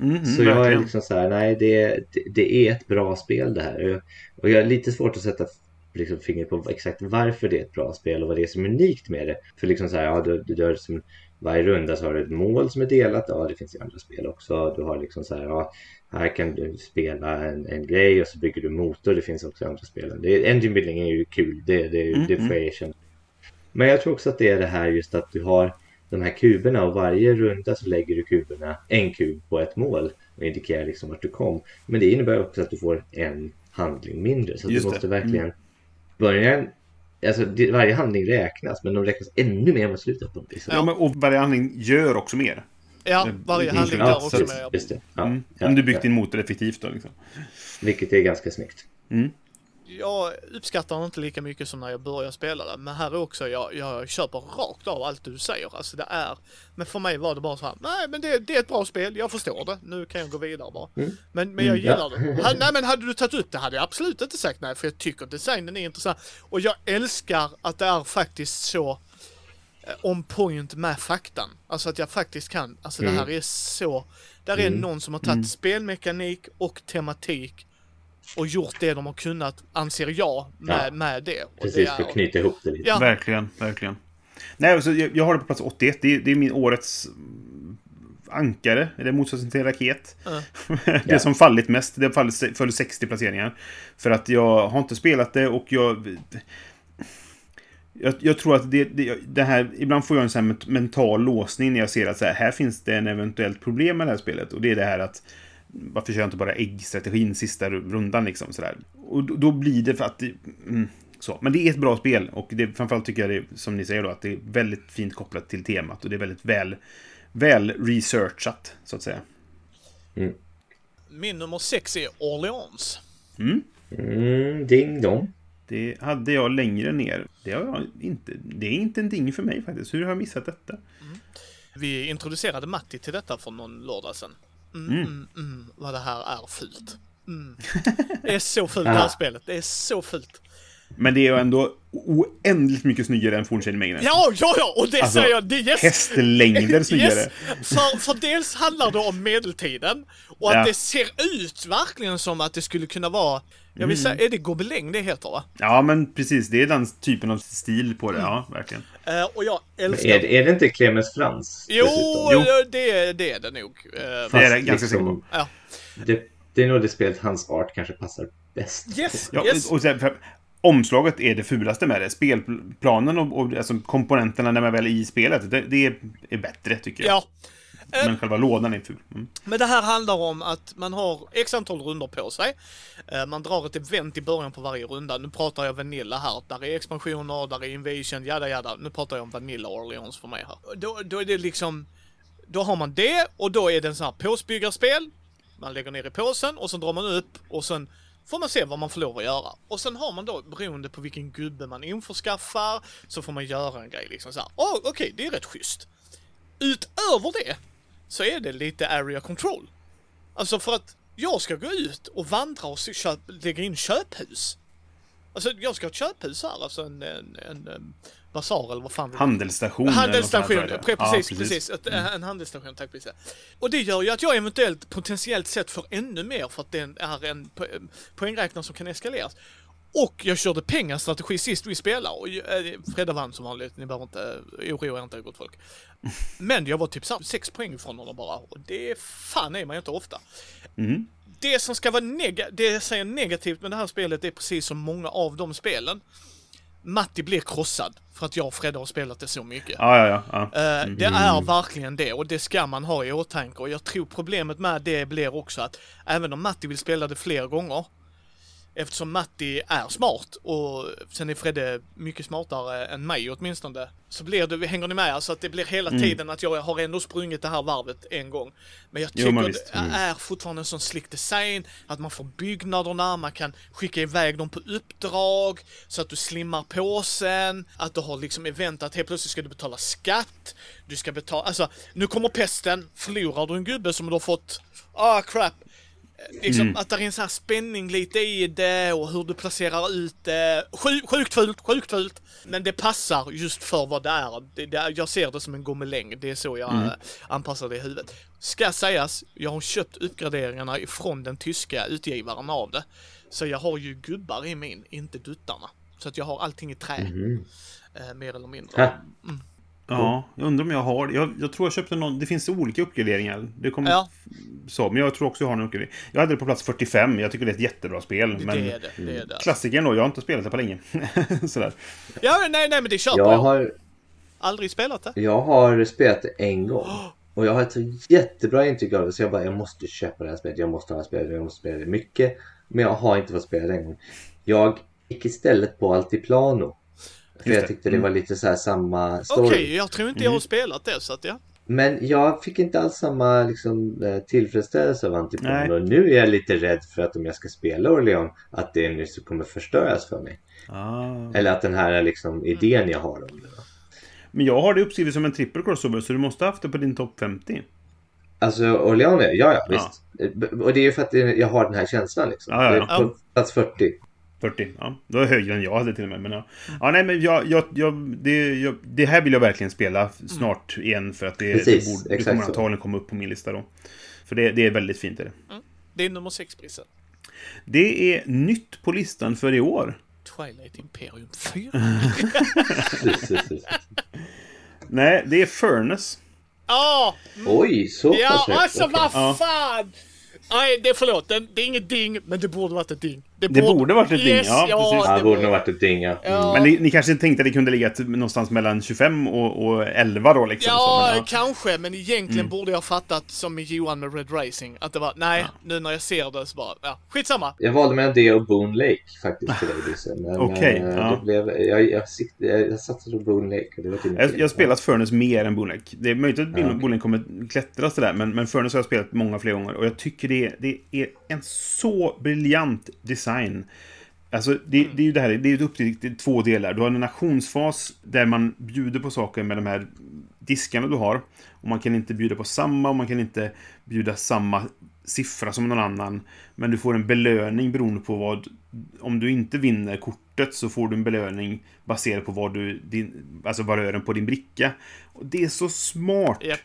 Mm, Så jag är liksom så här, nej det, det, det är ett bra spel det här. Och jag, och jag har lite svårt att sätta liksom, fingret på exakt varför det är ett bra spel och vad det är som är unikt med det. För liksom så här, ja du, du gör som varje runda så har du ett mål som är delat. Ja, det finns i andra spel också. Du har liksom så här, ja, här kan du spela en, en grej och så bygger du motor. Det finns också i andra spel. Det, engine building är ju kul, det, det, det får jag erkänna. Men jag tror också att det är det här just att du har de här kuberna och varje runda så lägger du kuberna, en kub på ett mål och indikerar liksom vart du kom. Men det innebär också att du får en handling mindre. Så du måste verkligen börja Alltså varje handling räknas men de räknas ännu mer mot slutet på. Ja, men, och varje handling gör också mer. Ja, varje Mm, handling gör så också med. Just det. Ja, Mm. ja, Om du byggt ja. din motor effektivt då liksom. Vilket är ganska snyggt. Jag uppskattar det inte lika mycket som när jag började spela det. Men här är också, jag, jag köper rakt av allt du säger. Alltså det är, men för mig var det bara så här, nej men det, det är ett bra spel, jag förstår det. Nu kan jag gå vidare bara. Men, men jag Mm, gillar det. Ha, nej men hade du tagit upp det hade jag absolut inte sagt nej, för jag tycker designen är intressant. Och jag älskar att det är faktiskt så eh, on point med faktan. Alltså att jag faktiskt kan, alltså det här är så, där är någon som har tagit spelmekanik och tematik och gjort det de har kunnat, anser jag, med, Ja. med det. Och Precis, det för att knyta ihop det lite. Ja. Verkligen, verkligen. Nej, alltså, jag, jag har det på plats 81. Det, är- det är min årets mm, ankare. Eller motsatsen till raket. det Ja. som fallit mest. Det har fallit, föll 60 placeringar. För att jag har inte spelat det och jag... Jag, jag tror att det, det, det här... Ibland får jag en sån mental låsning när jag ser att så här, här finns det en eventuellt problem med det här spelet. Och det är det här att varför kör jag inte bara äggstrategin sista rundan liksom sådär. Och då, då blir det för att det, mm, så. Men det är ett bra spel och det, framförallt tycker jag det, som ni säger då, att det är väldigt fint kopplat till temat och det är väldigt väl, väl researchat, så att säga. Min nummer sex är Orleans. Mm. Mm, ding dong. Det hade jag längre ner. Det, har jag inte, det är inte en ding för mig faktiskt. Hur har jag missat detta? Vi introducerade Matti till detta för någon lördag sedan. Mm, mm. Mm, vad det här är fult. Mm. Det är så fult det här spelet. Det är så fult. Men det är ju ändå oändligt mycket snyggare än Magnus. Ja, ja, ja! Och det Alltså, säger jag, det är yes! Hästlängder snyggare. Yes. För, för dels handlar det om medeltiden och att Ja. det ser ut verkligen som att det skulle kunna vara, jag Mm. vill säga, är det gobeläng det heter va? Ja, men precis. Det är den typen av stil på det. Ja, verkligen. Eh, och jag älskar... Är, är det inte Clemens Frans? Jo? Jo. eh, Det, det är det nog. Eh, Det är jag ganska säker på. ja. det, det är nog det spelet hans art kanske passar bäst. Yes, Ja, yes. och sen, för, omslaget är det fulaste med det. Spelplanen och, och alltså, komponenterna när man väl är i spelet, det, det är, är bättre tycker jag. Ja. Eh, Men själva lådan är ful. Mm. Men det här handlar om att man har x antal runder på sig. Eh, Man drar ett event i början på varje runda. Nu pratar jag Vanilla här. Där är expansioner, där är Invasion, jada jada. Nu pratar jag om Vanilla Orleans för mig här. Då, då är det liksom... Då har man det och då är det en sån här påsbyggarspel. Man lägger ner i påsen och så drar man upp och sen får man se vad man får lov att göra. Och sen har man då, beroende på vilken gubbe man införskaffar, så får man göra en grej liksom såhär. Åh, oh, okej, det är rätt schysst. Utöver det så är det lite area control. Alltså för att jag ska gå ut och vandra och köp, lägga in köphus. Alltså jag ska ha ett köphus här, alltså en, en, en, en basar eller vad fan. Handelsstation. Handelsstation, jag. precis, Ja, precis. Ett, eh, En handelsstation, tack precis. Och det gör ju att jag eventuellt potentiellt sett får ännu mer för att det är en po- poängräknare som kan eskaleras. Och jag körde pengarstrategi sist vi spelade och eh, Fredde vann som vanligt, ni behöver inte oroa er inte gott folk. Men jag var typ så här, sex poäng från honom bara och det fan är man ju inte ofta. Mm. Det som ska vara neg- det jag säger negativt med det här spelet är precis som många av de spelen. Matti blir krossad för att jag och Fredde har spelat det så mycket. Ja, ja, ja. ja. Eh, Det är verkligen det och det ska man ha i åtanke och jag tror problemet med det blir också att även om Matti vill spela det fler gånger Eftersom Matti är smart och sen är Fredde mycket smartare än mig åtminstone. Så blir det, hänger ni med? Alltså att det blir hela tiden att jag har ändå sprungit det här varvet en gång. Men jag Jo, tycker men det. Mm. är fortfarande en sån slick design, att man får byggnaderna, man kan skicka iväg dem på uppdrag, så att du slimmar påsen, att du har liksom event att helt plötsligt ska du betala skatt, du ska betala, alltså nu kommer pesten, förlorar du en gubbe som du har fått, ah crap, Liksom Mm. att det är en sån här spänning lite i det och hur du placerar ut det. Sju, sjukt fult, sjukt fult. Men det passar just för vad det är. Det, det, jag ser det som en gomeläng. Det är så jag Mm. eh, anpassar det i huvudet. Ska sägas, jag har köpt uppgraderingarna ifrån den tyska utgivaren av det. Så jag har ju gubbar i min, inte duttarna. Så att jag har allting i trä. Mhm. Eh, mer eller mindre. Ha. Ja, jag undrar om jag har jag, jag tror jag köpte någon... Det finns olika uppgraderingar. Det kommer Ja. så, men jag tror också jag har någon uppgradering. Jag hade det på plats 45. Jag tycker det är ett jättebra spel. Det, men det är det. det, är det. Klassikern då, jag har inte spelat det på länge. Sådär. Ja, nej, nej, men det köper Jag jag. har, Aldrig spelat det. jag har spelat det en gång. Och jag har ett jättebra intryck av det så jag bara, jag måste köpa det här spelet. Jag måste ha det här spelet, jag måste spela det mycket. Men jag har inte fått spela det en gång. Jag gick istället på Altiplano. För jag tyckte det Mm. var lite så här samma Okej, story. jag tror inte Mm. jag har spelat det så att ja. Men jag fick inte alls samma liksom, eh, tillfredsställelse av Altiplano. Nej. Och nu är jag lite rädd för att om jag ska spela Orlean att det nu så kommer förstöras för mig. Ah. Eller att den här liksom, idén jag har om det. Men jag har det uppskrivet som en trippel crossover, så du måste ha haft det på din topp 50. Alltså Orlean, ja ja Ja. visst. Eh, Och det är ju för att det- jag har den här känslan liksom. Ja, ja, ja. På plats 40. 40, ja. Det var högre än jag hade till och med. Men ja, ja nej men jag, jag, jag, det, jag, det här vill jag verkligen spela snart igen för att det, Precis, det, borde, det kommer antagligen komma upp på min lista då. För det, det är väldigt fint. Är det. Det är nummer sex Brisse. det är nytt på listan för i år. Twilight Imperium 4. Precis, precis. Nej, det är Furnace. Ja! Oj, så Ja, pass högt. alltså vad Ja. fan! Nej, det är förlåt. Det, det är inget ding, men det borde varit ett ding. Det borde varit ett ding, ja, precis. Ja, det det borde nog varit ett ding, ja. Ja. Men ni, ni kanske tänkte att det kunde ligga någonstans mellan 25 och, och 11 då liksom? Ja, så, men, kanske, men egentligen Mm. borde jag fattat som med Johan med Red Racing. Att det var, nej, nu när jag ser det så bara, ja, skitsamma. Jag valde mellan det och Boone Lake faktiskt till dig. Men Okej, eh, ja. det blev, jag, jag, sikt, jag, jag satsade på Boone Lake. Och det var till Jag, jag har spelat Furnace mer än Bonek. Det är möjligt att Ja. Bonek kommer klättra sådär, men, men Furnace har jag spelat många fler gånger. Och jag tycker det, det är en så briljant design. Alltså, det, det är ju det här, det är ju uppdelat i två delar. Du har en auktionsfas där man bjuder på saker med de här diskarna du har. Och man kan inte bjuda på samma och man kan inte bjuda samma siffra som någon annan. Men du får en belöning beroende på vad... Om du inte vinner kortet så får du en belöning baserat på vad du... Din, alltså valören på din bricka. Och det är så smart! Japp.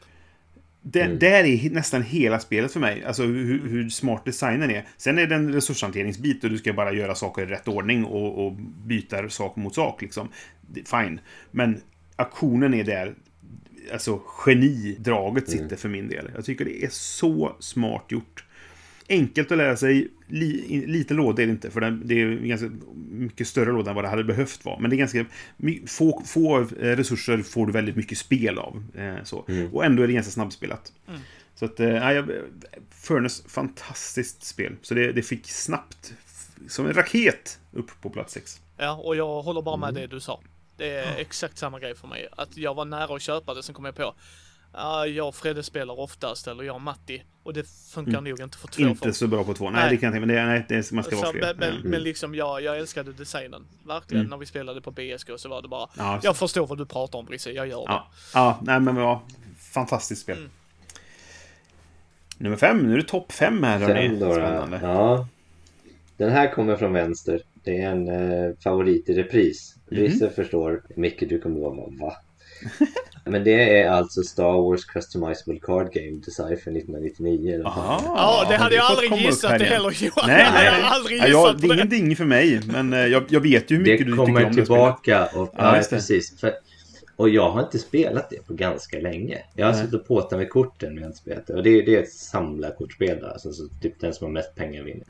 Det, Mm. Där är nästan hela spelet för mig. Alltså hur, hur smart designen är. Sen är det en resurshanteringsbit och du ska bara göra saker i rätt ordning och, och byta sak mot sak. Liksom. Det- Fine. Men aktionen är där. Alltså genidraget Mm. sitter för min del. Jag tycker det är så smart gjort. Enkelt att lära sig. Li, i- liten låda är det inte, för den, det är ganska mycket större låda än vad det hade behövt vara. Men det är ganska få, få eh, resurser får du väldigt mycket spel av. Eh, så. Mm. Och ändå är det ganska snabbspelat. Så att, eh, ja, jag- Furnace, fantastiskt spel. Så det, det fick snabbt, som en raket, upp på plats 6. Ja, och jag håller bara Mm. med det du sa. Det är exakt samma grej för mig. Att jag var nära att köpa det, sen kom jag på. Ja, jag och Fredde spelar oftast, eller jag och Matti. Och det funkar nog inte för två Mm. Inte för så bra på två. Nej, Nej. det kan jag tänka mig. Det, nej, det, man ska vara så, fler. men, Ja. men liksom jag, jag älskade designen. Verkligen. Mm. När vi spelade på BSK så var det bara. Ja, Jag förstår vad du pratar om Brisse, jag gör det. Ja, ja nej men ja, fantastiskt spel. Mm. Nummer fem, nu är det topp fem här. Sen då, Spännande. ja. Den här kommer från vänster. Det är en eh, favorit i repris. Mhm. Vissa förstår. Micke, du kommer vara va? Men det är alltså Star Wars Customizable Card Game Design för 1999. eller vad fan. Ja, det hade jag aldrig gissat det heller Johan. Nej, Jag nej, hade nej. aldrig Ja, gissat jag, det är det. ingenting för mig, men eh, jag, jag vet ju hur mycket Det du tycker kommer om det spelet. tillbaka. Och, Ja, ja, det. precis. För, och jag har inte spelat det på ganska länge. Jag har Nej. suttit och påtat med korten men jag har inte spelat det. Och det, det är ett samlarkortspel där. Alltså, så typ den som har mest pengar vinner.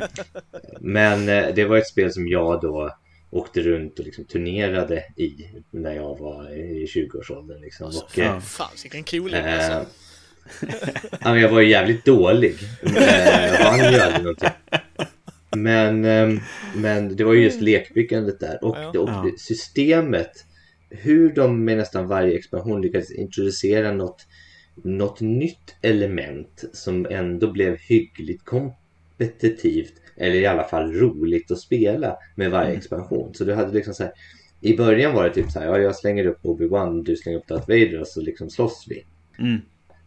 men eh, det var ett spel som jag då åkte runt och liksom turnerade i när jag var i 20-årsåldern. Liksom. Och, eh. Fan, vilken coling Eh, alltså. men jag var ju jävligt dålig. Eh, Jag vann ju aldrig någonting. Men, ehm, men det var ju just lekbyggandet där. Och, Ja. och Ja. systemet. Hur de med nästan varje expansion lyckades introducera något, något nytt element som ändå blev hyggligt kompetitivt. Eller i alla fall roligt att spela med varje Mm. expansion. Så du hade liksom så här. I början var det typ så här. Ja, jag slänger upp Obi-Wan, du slänger upp Darth Vader och så liksom slåss vi. Mm.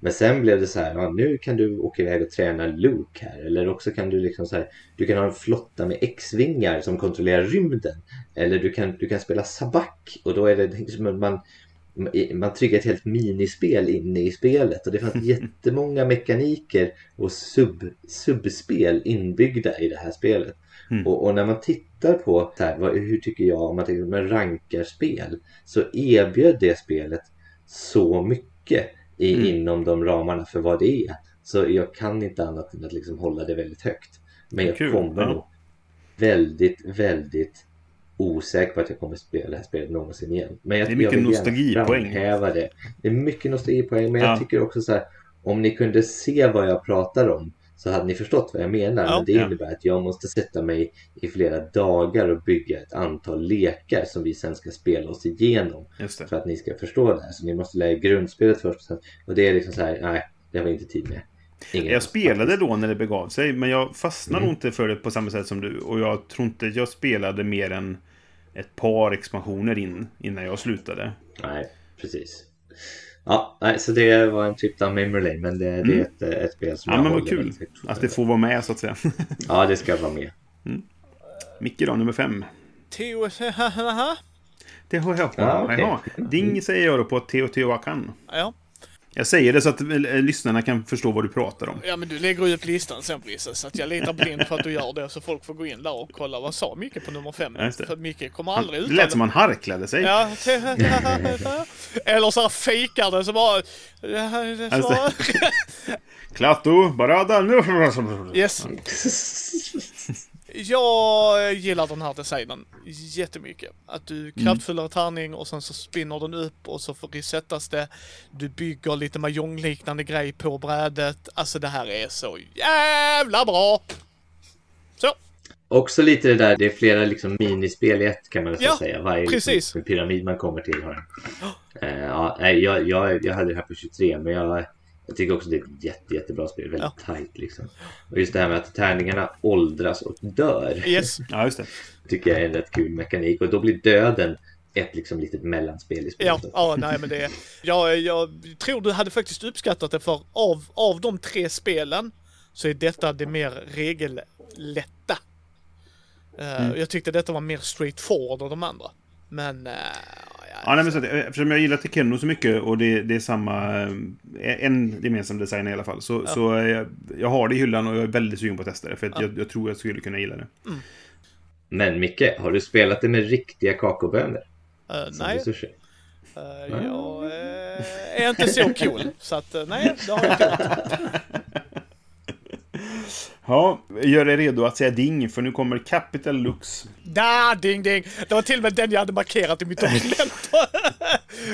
Men sen blev det så här, ja, nu kan du åka iväg och träna Luke här. Eller också kan du liksom så här, du kan ha en flotta med X-vingar som kontrollerar rymden. Eller du kan, du kan spela Sabak och då är det liksom att man, man triggar ett helt minispel inne i spelet. Och det fanns jättemånga mekaniker och sub, subspel inbyggda i det här spelet. Mm. Och, och när man tittar på så här, vad, hur tycker jag om man tänker med rankarspel så erbjöd det spelet så mycket i, Mm. inom de ramarna för vad det är. Så jag kan inte annat än att liksom hålla det väldigt högt. Men jag Kul, kommer ja. nog väldigt, väldigt osäker på att jag kommer spela det här spelet någonsin igen. Men jag, Det är mycket nostalgipoäng. det. Det är mycket nostalgipoäng, men Ja. jag tycker också så här, om ni kunde se vad jag pratar om så hade ni förstått vad jag menar. Ja. Men det Ja. innebär att jag måste sätta mig i flera dagar och bygga ett antal lekar som vi sen ska spela oss igenom för att ni ska förstå det här. Så ni måste lära er grundspelet först. Och det är liksom så här, nej, det har vi inte tid med. Ingen Jag spelade då när det begav sig, men jag fastnade Mm. nog inte för det på samma sätt som du. Och jag tror inte jag spelade mer än ett par expansioner in innan jag slutade. Nej, precis. Ja, nej, så det var en trip down memory lane, men det, det är ett, ett spel som Mm. Ja, jag men vad kul att det får vara med så att säga. Ja, det ska vara med. Micke då, nummer fem. Teo... Teotihuacan. Okej. Jaha. Ding säger jag då på Teotihuacan. Ja. Jag säger det så att eh, lyssnarna kan förstå vad du pratar om. ja, men du lägger ut listan sen Brisse, så att jag litar blind på att du gör det, så folk får gå in där och kolla vad sa Micke på nummer fem. Ja, det. För Micke kommer aldrig Det uttala lät som han harklade sig. Ja, eller så här fejkar det så bara... Alltså. Klatto, barada, nu. Yes. Jag gillar den här designen jättemycket. Att du kraftfullare tärning och sen så spinner den upp och så får resetas det. Du bygger lite mahjong-liknande grej på brädet. Alltså det här är så jävla bra! Så, Också lite det där, det är flera liksom minispel i ett kan man Ja, säga. Varje precis. liksom, pyramid man kommer till har en. Eh, ja, nej, jag, jag, jag hade det här på 23 men jag, jag tycker också det är ett jätte, jättebra spel. Väldigt tight liksom. Och just det här med att tärningarna åldras och dör. yes. Ja, just det. Tycker jag är en rätt kul mekanik. Och då blir döden ett liksom litet mellanspel i Ja, spelet. ja, nej men det... Jag, jag tror du hade faktiskt uppskattat det för av, av de tre spelen så är detta det mer regellätta. Eh, Jag tyckte detta var mer straightforward av de andra. Men... eh, Ja, nej, men så att, eftersom jag gillar Tekeno så mycket och det, det är samma... eh, En gemensam design i alla fall. Så, så eh, jag, jag har det i hyllan och jag är väldigt sugen på att testa det. För att jag, jag tror jag skulle kunna gilla det. Men Micke, har du spelat det med riktiga kakaobönor? eh, som nej, eh, jag eh, är inte så cool. Så att eh, nej, det har jag inte gjort. Ja, gör er redo att säga ding, för nu kommer Capital Lux. Da, ding ding! Det var till och med den jag hade markerat i mitt dokument.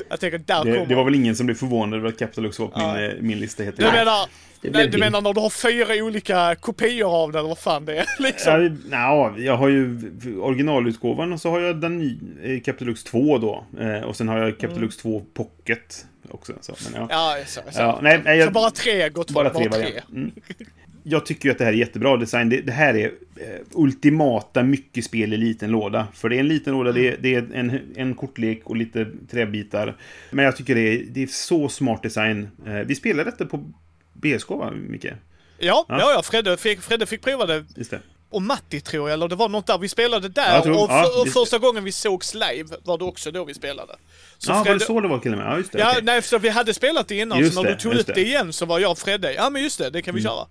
jag tänker, där Det, kommer det var väl ingen som blev förvånad över att Capital Lux var på min, eh, min lista. Heter Du menar, nej, du menar när du har fyra olika kopior av den, vad fan det är liksom? Ja, nja, jag har ju originalutgåvan och så har jag den ny, eh, Capital Lux 2 då. Eh, och sen har jag Capital Lux 2 Pocket också. Så, men ja. Ja, så, så. Ja, nej, nej, så jag, bara tre, gott bara tre bara tre. Mm. Jag tycker ju att det här är jättebra design. Det, det här är eh, ultimata mycket spel i liten låda. För det är en liten låda, det, är- det är en, en kortlek och lite träbitar. Men jag tycker det är, det är så smart design. Eh, vi spelade detta på BSK, va, Micke? Ja, Ja. ja, ja Fredde, fick, Fredde fick prova det. Just det. Och Matti tror jag, eller det var något där vi spelade där. Tror- och, ja, och första gången vi sågs live var det också då vi spelade. Så Ja, var Fredde- det så det var till och med? Ja, just det. Ja, okej. nej, för vi hade spelat det innan, Just så när det, du tog upp det. Mm. igen så var jag och Fredde, ja men just det, det kan vi köra.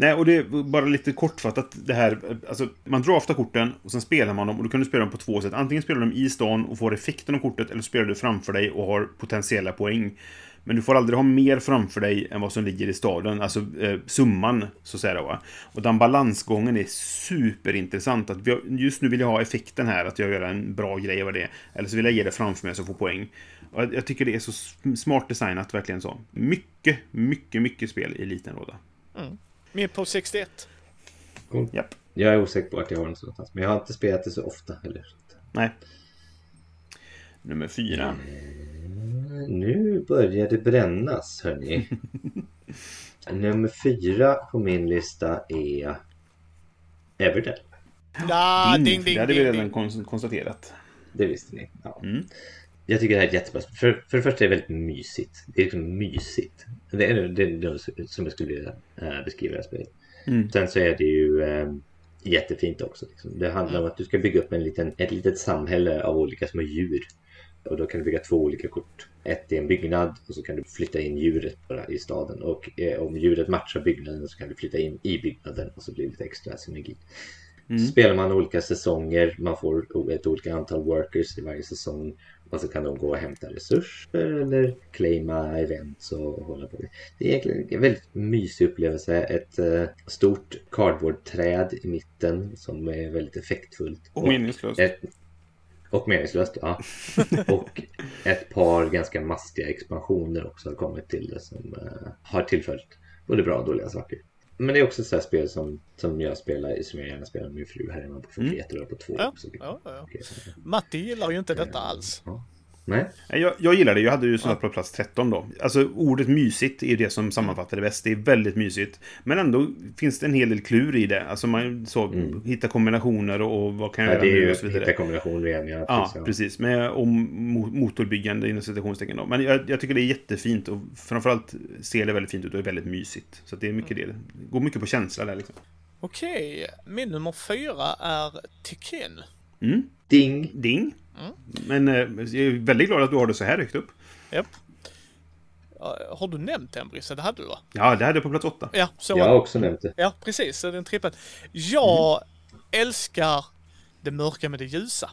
Nej, och det är bara lite kortfattat det här. Alltså, man draftar korten och sen spelar man dem och då kan du spela dem på två sätt. Antingen spelar du dem i stan och får effekten av kortet eller så spelar du framför dig och har potentiella poäng. Men du får aldrig ha mer framför dig än vad som ligger i staden, alltså eh, summan, så att säga. Va? Och den balansgången är superintressant. Att vi, just nu vill jag ha effekten här, att jag gör en bra grej av det. Eller så vill jag ge det framför mig så jag får poäng. Och jag, jag tycker det är så smart designat, verkligen så. Mycket, mycket, mycket spel i liten låda. Mm. Min på 61. Japp. Jag är osäker på att jag har den någonstans. Men jag har inte spelat det så ofta heller. Nej. Nummer fyra. Nu börjar det brännas, hörni. Nummer fyra på min lista är Everdell. Ja, Ding, ding, för ding, det hade ding, vi redan ding. kon- konstaterat. Det visste ni. Ja. Mm. Jag tycker det här är jättebra. För, för det första är det väldigt mysigt. Det är liksom mysigt. Det är det, är som jag skulle vilja eh, beskriva det här spelet. Mm. Sen så är det ju eh, jättefint också. Liksom. Det handlar om att du ska bygga upp en liten, ett litet samhälle av olika små djur. Och då kan du bygga två olika kort. Ett är en byggnad och så kan du flytta in djuret bara i staden. Och eh, om djuret matchar byggnaden så kan du flytta in i byggnaden och så blir det lite extra synergi. Så spelar man olika säsonger, man får ett olika antal workers i varje säsong. Och så kan de gå och hämta resurser eller claima events och hålla på. Det är egentligen en väldigt mysig upplevelse. Ett eh, stort cardboardträd i mitten som är väldigt effektfullt. Och meningslöst. Ett, och meningslöst, ja. och ett par ganska mastiga expansioner också har kommit till det som eh, har tillfört både bra och dåliga saker. Men det är också ett spel som, som jag spelar, som jag gärna spelar med min fru här hemma på. För mm. jättebra på två Ja, också. ja, ja. Så- Matti gillar ju inte detta alls. Nej, Jag, jag gillar det. Jag hade ju sånt på plats 13 då. Alltså ordet mysigt är det som sammanfattar det bäst. Det är väldigt mysigt. Men ändå finns det en hel del klur i det. Alltså man så, hitta kombinationer och, och vad kan jag ja, göra nu och så hitta vidare. kombinationer igen. Ja, Ja, precis, precis. Med, och mo- motorbyggande inom citationstecken då. Men jag, jag tycker det är jättefint och framförallt ser det väldigt fint ut och är väldigt mysigt. Så att det är mycket det. Det går mycket på känsla där liksom. Okej, min nummer fyra är Tekken. Mm. Ding! Ding. Men eh, jag är väldigt glad att du har det så här högt upp. Japp. Ja, Har du nämnt den Brisse? Det hade du va? Ja, det hade jag på plats åtta. Ja, så Jag har också nämnt det. Ja, precis. Så Den trippen. Jag älskar det mörka med det ljusa.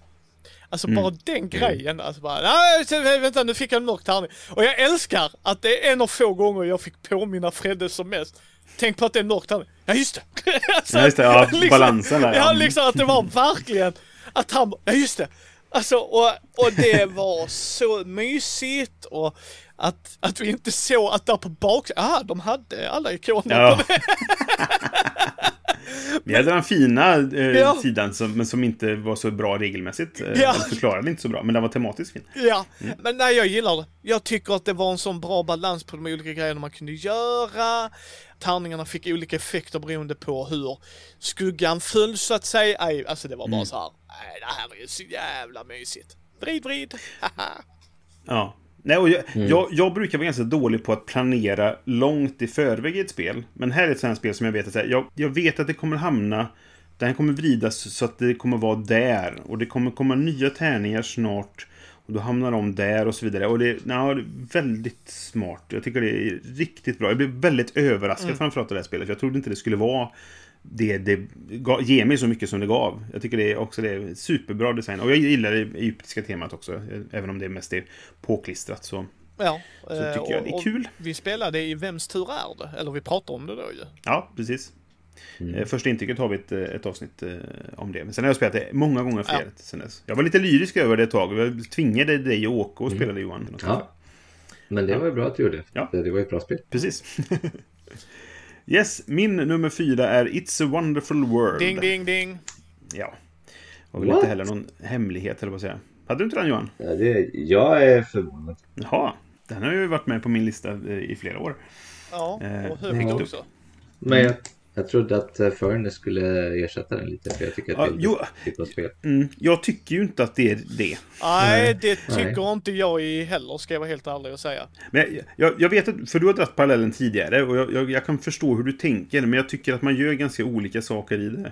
Alltså bara den grejen. Alltså bara, nej, vänta nu fick jag en mörk tärning. Och jag älskar att det är en av få gånger jag fick påminna Fredde som mest. tänk på att det är mörkt här. Ja just det. alltså, Ja, just det. Ja, balansen där. Ja, liksom att det var verkligen att han, ja just det. Alltså och, och det var så mysigt och att, att vi inte såg att där på baksidan, ah de hade alla ikoner Ja. Vi hade den fina eh, Ja. sidan som, men som inte var så bra regelmässigt. Eh, Ja. eller förklarade inte så bra, men den var tematiskt fin. Ja, Mm. men nej jag gillar det. Jag tycker att det var en sån bra balans på de olika grejerna man kunde göra. Tärningarna fick olika effekter beroende på hur skuggan föll så att säga. Aj, alltså det var Mm. bara så här. Nej det här är ju så jävla mysigt. Vrid, vrid. Ja. Nej, och jag, jag, jag brukar vara ganska dålig på att planera långt i förväg i ett spel. Men här är ett sånt spel som jag vet att här, jag, jag vet att det kommer hamna den kommer vridas så att det kommer vara där. Och det kommer komma nya tärningar snart. Och då hamnar de där och så vidare. Och det, ja, det är väldigt smart. Jag tycker det är riktigt bra. Jag blev väldigt överraskad framförallt av det här spelet. Jag trodde inte det skulle vara det, det gav, ger mig så mycket som det gav. Jag tycker det är också det är superbra design. Och jag gillar det egyptiska temat också. Även om det mest är påklistrat så. Ja, Så eh, tycker jag det är och- kul. Vi spelade i Vems tur är det? Eller vi pratade om det då ju. Ja, precis. Eh, Första intrycket har vi ett, eh, ett avsnitt om det. Men sen har jag spelat det många gånger fler Ja. sen dess. Jag var lite lyrisk över det ett tag. Jag tvingade dig och Åke och spelade Johan. Något Ja. Men det var ju bra att du gjorde. Ja. Det var ju ett bra spel. Precis. yes, min nummer fyra är It's a wonderful world. Ding, ding, ding. Ja. Och väl What? inte heller någon hemlighet, eller vad säga. Hade du inte den Johan? Ja, det, jag är förvånad. Jaha. Den har ju varit med på min lista eh, i flera år. Ja, Eh, och högt ja. också. Men jag, jag trodde att eh, Furnace skulle ersätta den lite. För jag tycker att Ja, det är jo. ett typ av spel. Mm, jag tycker ju inte att det är det. Nej, det tycker Nej. inte jag i heller, ska jag vara helt ärlig och säga. Men jag, jag, jag vet att, för du har dragit parallellen tidigare och jag, jag, jag kan förstå hur du tänker, men jag tycker att man gör ganska olika saker i det.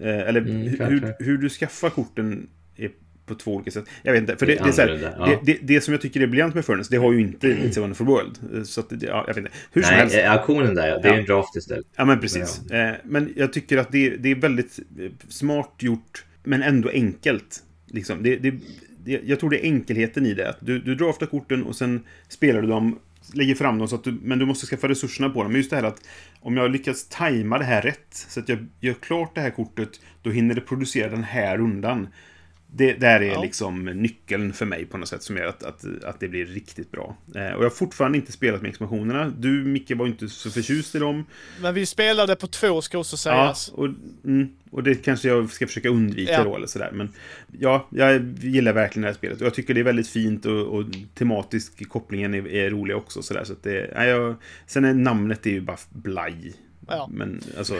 Eh, eller Mm, hur, hur du skaffar korten är på två olika sätt. Jag vet inte, för Det det, det, är så här, annorlunda, ja. det, det, det som jag tycker är briljant med Furnace, det har ju inte It's a Wonderful World. Så att, det- ja, jag vet inte. Hur som Nej, helst. eh, auktionen där, ja, det är Ja. en draft istället. Ja, men precis. Eh, Men jag tycker att det, det är väldigt eh, smart gjort, men ändå enkelt. Liksom. Det, det, det, jag tror det är enkelheten i det. Du, du draftar korten och sen spelar du dem, lägger fram dem, så att du, men du måste skaffa resurserna på dem. Men just det här att om jag lyckas tajma det här rätt, så att jag gör klart det här kortet, då hinner det producera den här rundan. Det där är Ja. liksom nyckeln för mig på något sätt som gör att, att, att det blir riktigt bra. Eh, och jag har fortfarande inte spelat med expansionerna. Du, Micke, var inte så förtjust i dem. Men vi spelade på två ska också Ja, sägas. och, mm, och det kanske jag ska försöka undvika Ja. då eller sådär. Men ja, jag gillar verkligen det här spelet. Och jag tycker det är väldigt fint och, och tematisk kopplingen är, är rolig också. Sådär, så att det, ja, jag, sen är namnet är ju bara blaj. Ja. Men alltså,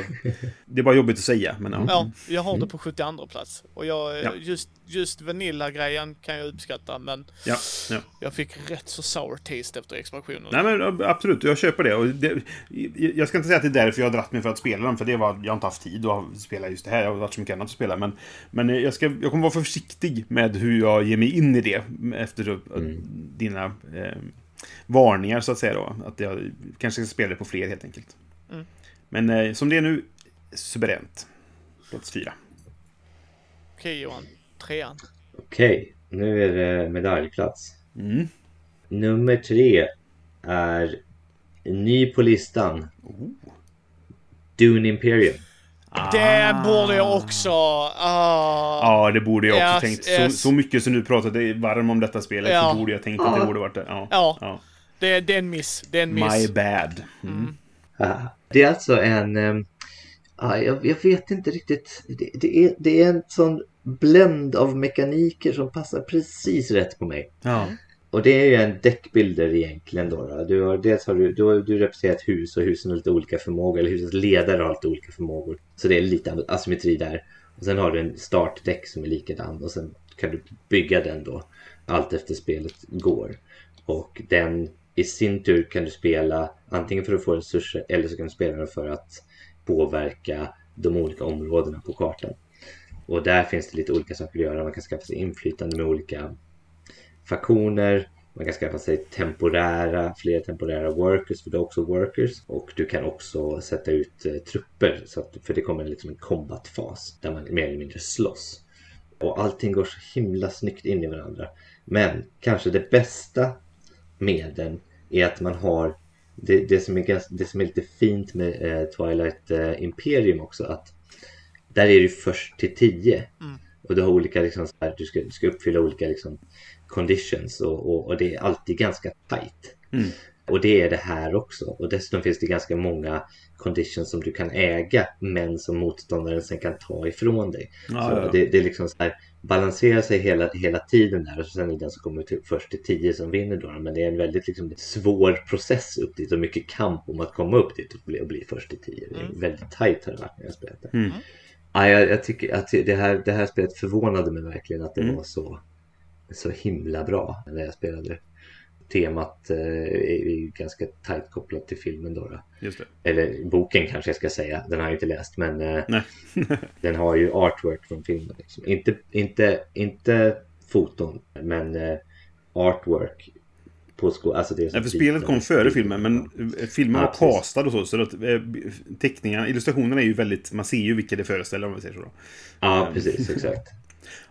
det är bara jobbigt att säga. Men ja. Ja, jag har det på 72 plats. Och jag, Mm. Ja. just, just Vanilla-grejen kan jag uppskatta, men Ja, ja. jag fick rätt så sour taste efter expansionen. Nej men absolut, jag köper det. Och det. Jag ska inte säga att det är därför jag har dratt mig för att spela dem, för det var, jag har inte haft tid att spela just det här. Jag har varit så mycket annat att spela. Men, men jag, ska, jag kommer vara försiktig med hur jag ger mig in i det efter att- dina eh, varningar så att säga då. Att jag kanske ska spela det på fler helt enkelt. Mm. Men eh, som det är nu, suveränt. Plats fyra. Okej Johan, trean. Okej, nu är det medaljplats. Mm. Nummer tre är ny på listan. Oh. Dune Imperium. Det borde jag också... Ah. Ja, det borde jag också Yes, tänkt. Så, yes. så mycket som du pratade varm om detta spelet Ja. så borde jag tänkt att det borde varit det. Ja. Ja. ja. Det, det är en miss. Det är en miss. My bad. Mm. Haha. Det är alltså en... ehm, ja, jag, jag vet inte riktigt. Det, det, är, det är en sån blend av mekaniker som passar precis rätt på mig. Ja. Och det är ju en däckbilder egentligen då. då. Du har, dels har du, du, har- du representerar ett hus och husen har lite olika förmågor. Eller husets ledare har lite olika förmågor. Så det är lite asymmetri där. Och sen har du en startdäck som är likadan. Och sen kan du bygga den då. Allt efter spelet går. Och den i sin tur kan du spela antingen för att få resurser eller så kan du spela den för att påverka de olika områdena på kartan. Och där finns det lite olika saker att göra. Man kan skaffa sig inflytande med olika faktioner. Man kan skaffa sig temporära, fler temporära workers, för det är också workers. Och du kan också sätta ut eh, trupper, så att, för det kommer liksom en combat-fas där man mer eller mindre slåss. Och allting går så himla snyggt in i varandra. Men kanske det bästa med den är att man har det, det, som är ganska, det som är lite fint med eh, Twilight eh, Imperium också att där är det först till 10. Och du har olika, liksom, så här, du, ska, du ska uppfylla olika liksom, conditions och, och, och det är alltid ganska tight. Mm. Och det är det här också. Och dessutom finns det ganska många conditions som du kan äga men som motståndaren sen kan ta ifrån dig. Ja, så ja. Det, det är liksom så här, balanserar sig hela, hela tiden där och så sen är det den som kommer till, först till 10 som vinner då. Men det är en väldigt liksom, svår process upp dit och mycket kamp om att komma upp dit och bli, och bli först till 10. Det är väldigt tajt har det varit när jag spelat det. Mm. Ja, jag, jag tycker att det här, det här spelet förvånade mig verkligen att det Mm. var så, så himla bra när jag spelade. Temat eh, är ganska tajt kopplat till filmen då. Eller boken kanske jag ska säga. Den har jag inte läst men eh, den har ju artwork från filmen. Liksom. Inte, inte, inte foton men eh, artwork på sko- alltså det Nej, för spelet kom före filmen, men filmen Ja, var castad och så. Så att teckningarna, illustrationerna är ju väldigt... Man ser ju vilka det föreställer om vi säger så. Då. Ja, precis, exakt.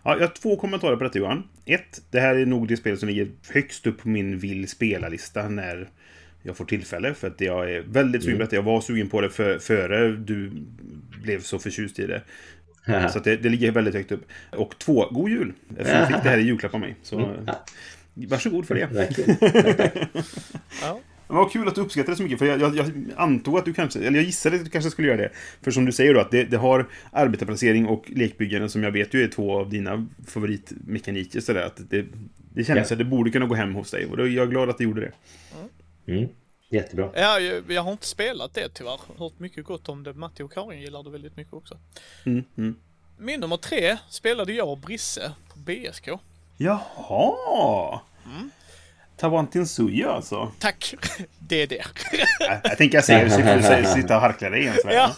Ja, jag har två kommentarer på detta Johan. Ett, det här är nog det spel som ligger högst upp på min vill spela-lista när jag får tillfälle. För att jag är väldigt sugen på detta. Jag var sugen på det för, före du blev så förtjust i det. Så att det, det ligger väldigt högt upp. Och två, god jul! För du fick det här i julklapp av mig. Så eh, varsågod för det. Verkligen. Ja. Men vad kul att du uppskattar det så mycket, för jag, jag, jag antog att du kanske, eller jag gissade att du kanske skulle göra det. För som du säger då, att det, det har arbetarplacering och lekbyggande som jag vet ju är två av dina favoritmekaniker. Så där, att det, det kändes Ja. att det borde kunna gå hem hos dig. Och då är jag glad att det gjorde det. Mm. Jättebra. Ja, jag, jag har inte spelat det tyvärr. Hört mycket gott om det. Matti och Karin gillar det väldigt mycket också. Mm, mm. Min nummer tre spelade jag och Brisse på BSK. Jaha! Tawantinsuya alltså. Tack! Det är det. Jag, jag tänker jag säger så får du sitta och harkla dig igen. så. Ja.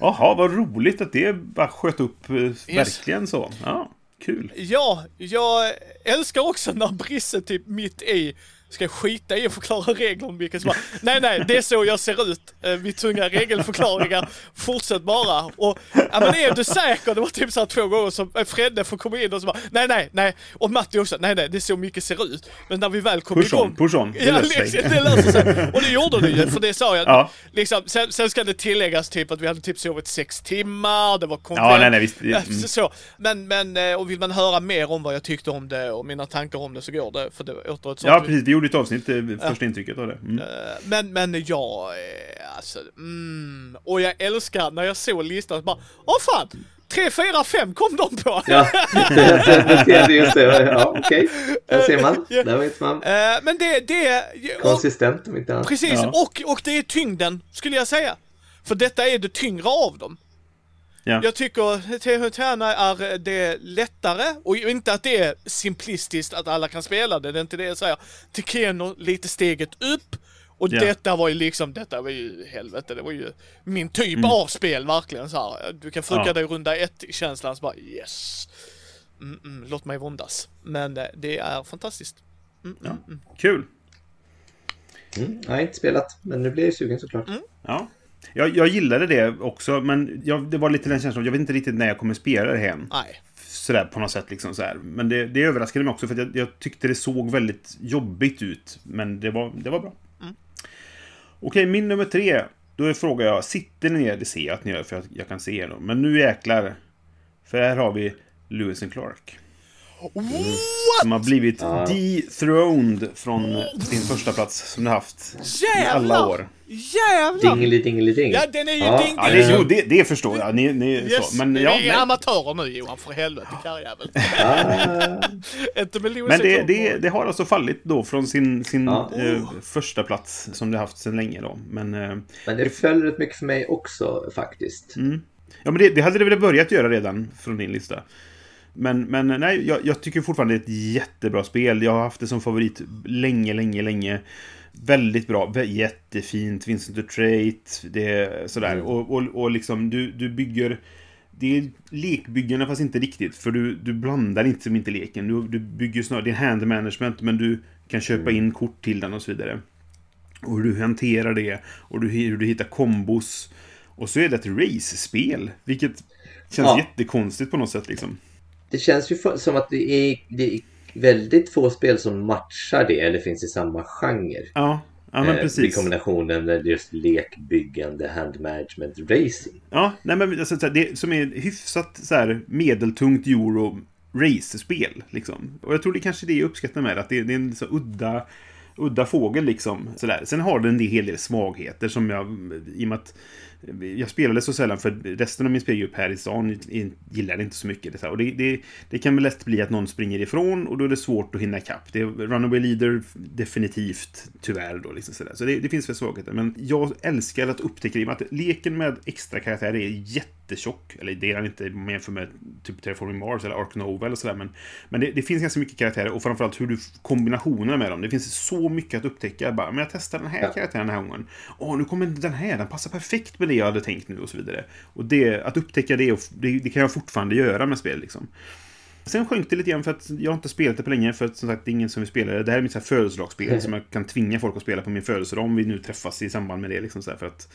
Jaha, vad roligt att det bara sköt upp eh, verkligen så. Ja, kul. Ja, jag älskar också när Brisse typ mitt i ska skita i att förklara regler som bara, nej nej, det är så jag ser ut. Eh, Vid tunga regelförklaringar, fortsätt bara. Och, ja men är du säker? Det var typ så här två gånger som eh, Fredde får komma in och så bara, nej nej, nej. Och Matti också, nej nej, det är så mycket ser ut. Men när vi väl kom Push on, igång. push on. Det Ja, löser sig. liksom, det löser sig. Och det gjorde det ju, för det sa jag. Ja. Liksom, sen, sen ska det tilläggas typ att vi hade typ sovit sex timmar, det var konvent. Ja, nej, nej, visst. Ja, Mm. så- så. Men, men, eh, och vill man höra mer om vad jag tyckte om det och mina tankar om det så går det, för det åter ett sånt Ja, precis. Vi ett avsnitt, eh, första intrycket av det. Mm. Eh, Men, men jag, eh, alltså, mm, och jag älskar när jag såg listan, så bara, åh fan! 3, 4, 5 kom de på! Ja, just det. Ja, okej. Där ser man. Ja. Där vet man. Men det, det, och, Konsistent om inte annat. precis, Ja. och, och det är tyngden, skulle jag säga. För detta är det tyngre av dem. Ja. Jag tycker Tehutana är det lättare, och inte att det är simplistiskt att alla kan spela det, det är inte det jag säger. Tekeno lite steget upp, och Ja. detta var ju liksom, detta var ju helvete, det var ju min typ av spel verkligen så här. Du kan fucka Mm. Ja. dig runda ett känslan så bara yes. Mm, mm, låt mig våndas. Men eh, det är fantastiskt. Mm, mm, mm. Kul. Mm, jag har inte spelat, men nu blir jag sugen såklart. Ja. Jag, jag gillade det också, men jag, det var lite den känslan, jag vet inte riktigt när jag kommer spela det hem. Nej. Sådär på något sätt liksom så här. Men det, det överraskade mig också för jag, jag tyckte det såg väldigt jobbigt ut. Men det var, det var bra. Okej, min nummer tre. Då frågar jag, sitter ni ner? Det ser jag att ni gör för jag, jag kan se er då. Men nu jäklar. För här har vi Lewis and Clark. Som har blivit Ja. dethroned från sin första plats som de haft i alla Jävlar! år. Jävlar! Dingeli dingeli ding. Ja, den är ju ding- Ja, det, jo, det, det förstår jag. Ni, ni, Yes, så. Men, vi ja, är nej. amatörer nu Johan, för helvete karljävel. Ah, Inte med Lewis Men det, det, det har alltså fallit då från sin, sin Ja. eh, första plats som det haft sedan länge då. Men, eh, men det föll rätt mycket för mig också faktiskt. Mm. ja, men det, det hade det väl börjat göra redan från din lista. Men, men nej, jag, jag tycker fortfarande det är ett jättebra spel. Jag har haft det som favorit länge, länge, länge. Väldigt bra, jättefint, Vincent the Trait, det är sådär. Mm. Och, och, och liksom, du, du bygger... Det är lekbyggande fast inte riktigt, för du, du blandar inte som inte leken. Du, du bygger snarare, det är hand management, men du kan köpa in kort till den och så vidare. Och hur du hanterar det, och du, hur du hittar kombos. Och så är det ett race-spel, vilket känns Ja. jättekonstigt på något sätt liksom. Det känns ju för, som att det är, det är väldigt få spel som matchar det eller finns i samma genre. Ja, Ja, men Eh, precis. I kombinationen med just lekbyggande, hand management, racing. Ja, nej men alltså, det som är hyfsat så här, medeltungt euro race-spel. Liksom. Och jag tror det kanske är det jag uppskattar med att det, det är en så udda, udda fågel liksom. Sådär. Sen har den en hel del svagheter som jag, i och med att jag spelade så sällan för resten av min spelgrupp här i stan gillar det inte så mycket. Det, så och det, det, det kan väl lätt bli att någon springer ifrån och då är det svårt att hinna ikapp. Det är Runaway Leader definitivt, tyvärr då. Liksom sådär. Så det, det finns väl svagheter. Men jag älskar att upptäcka det. Att leken med extra karaktärer är jättetjock. Eller det är den inte om man jämför med typ Terraforming Mars eller Ark Nova eller sådär. Men, men det, det finns ganska mycket karaktärer och framförallt hur du kombinationerna med dem. Det finns så mycket att upptäcka. Bara, men jag testar den här Ja. karaktären den här gången. Åh, nu kommer den här. Den passar perfekt med det jag hade tänkt nu och så vidare. Och det, att upptäcka det, och det, det kan jag fortfarande göra med spel liksom. Sen sjönk det lite grann för att jag har inte spelat det på länge för att som sagt det är ingen som vill spela det. Det här är mitt så här födelsedagsspel som jag kan tvinga folk att spela på min födelsedag om vi nu träffas i samband med det liksom så här, för att,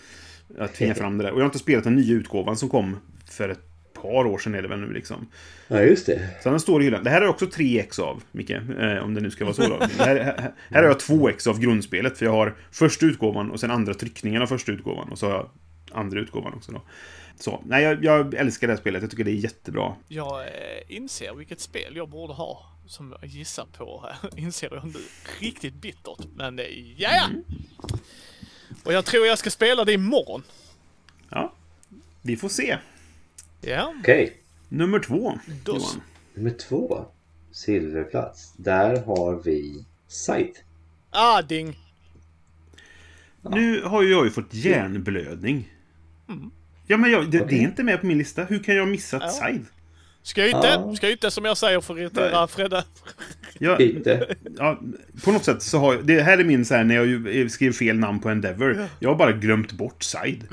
att tvinga fram det där. Och jag har inte spelat den nya utgåvan som kom för ett par år sedan är det väl nu liksom. Ja, just det. Så den står i hyllan. Det här är också 3 ex av, Micke. Eh, om det nu ska vara så då. Det här, här, här har jag 2 ex av grundspelet. För jag har första utgåvan och sen andra tryckningen av första utgåvan. Och så har jag andra utgåvan också då. Så, nej, jag, jag älskar det här spelet. Jag tycker det är jättebra. Jag eh, inser vilket spel jag borde ha. Som jag gissar på här. Inser jag nu. Riktigt bittert. Men eh, ja, ja. Och jag tror jag ska spela det imorgon. Ja, vi får se. Ja, Okej. Nummer två, Dos. Johan. Nummer två. Silverplats. Där har vi Side. ah ding. Nu har ju jag ju fått hjärnblödning. Ja, men jag, det, det är inte med på min lista. Hur kan jag ha missat Ja. Side? Ska jag inte, Ja. ska jag inte som jag säger för irritera. Fredde. Inte. ja, på något sätt så har jag... Det här är min så här när jag ju skrev fel namn på Endeavor. Jag har bara glömt bort Side.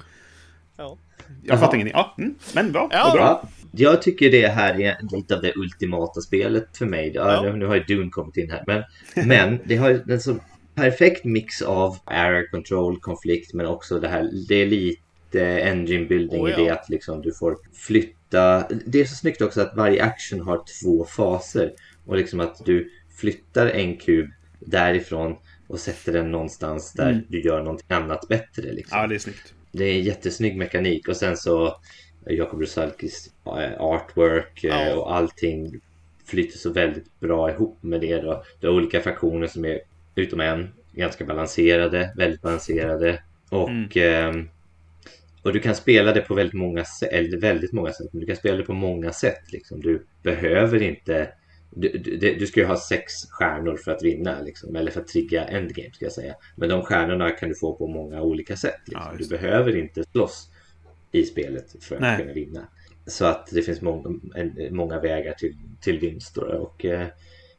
Ja. Jag fattar ingenting. Ja, mm, men bra. Ja. bra. Ja, jag tycker det här är lite av det ultimata spelet för mig. Ja, Ja. Nu har ju Dune kommit in här. Men, men det har en så perfekt mix av area control, konflikt, men också det här. Det är lite engine building Oh, i ja. det att liksom du får flytta. Det är så snyggt också att varje action har två faser. Och liksom att du flyttar en kub därifrån och sätter den någonstans där Mm. du gör någonting annat bättre. Liksom. Ja, det är snyggt. Det är en jättesnygg mekanik och sen så eh, Jakob Rusalkis eh, artwork eh, Ja. och allting flyter så väldigt bra ihop med det. Då. Du har olika fraktioner som är, utom en, ganska balanserade, väldigt balanserade. Och, ehm, och du kan spela det på väldigt många, eller väldigt många sätt. Men du kan spela det på många sätt. Liksom. Du behöver inte du, du, du ska ju ha sex stjärnor för att vinna, liksom, eller för att trigga endgame ska jag säga. Men de stjärnorna kan du få på många olika sätt. Liksom. Ja, du behöver inte slåss i spelet för att Nej. kunna vinna. Så att det finns många, många vägar till, till vinst. Och, eh,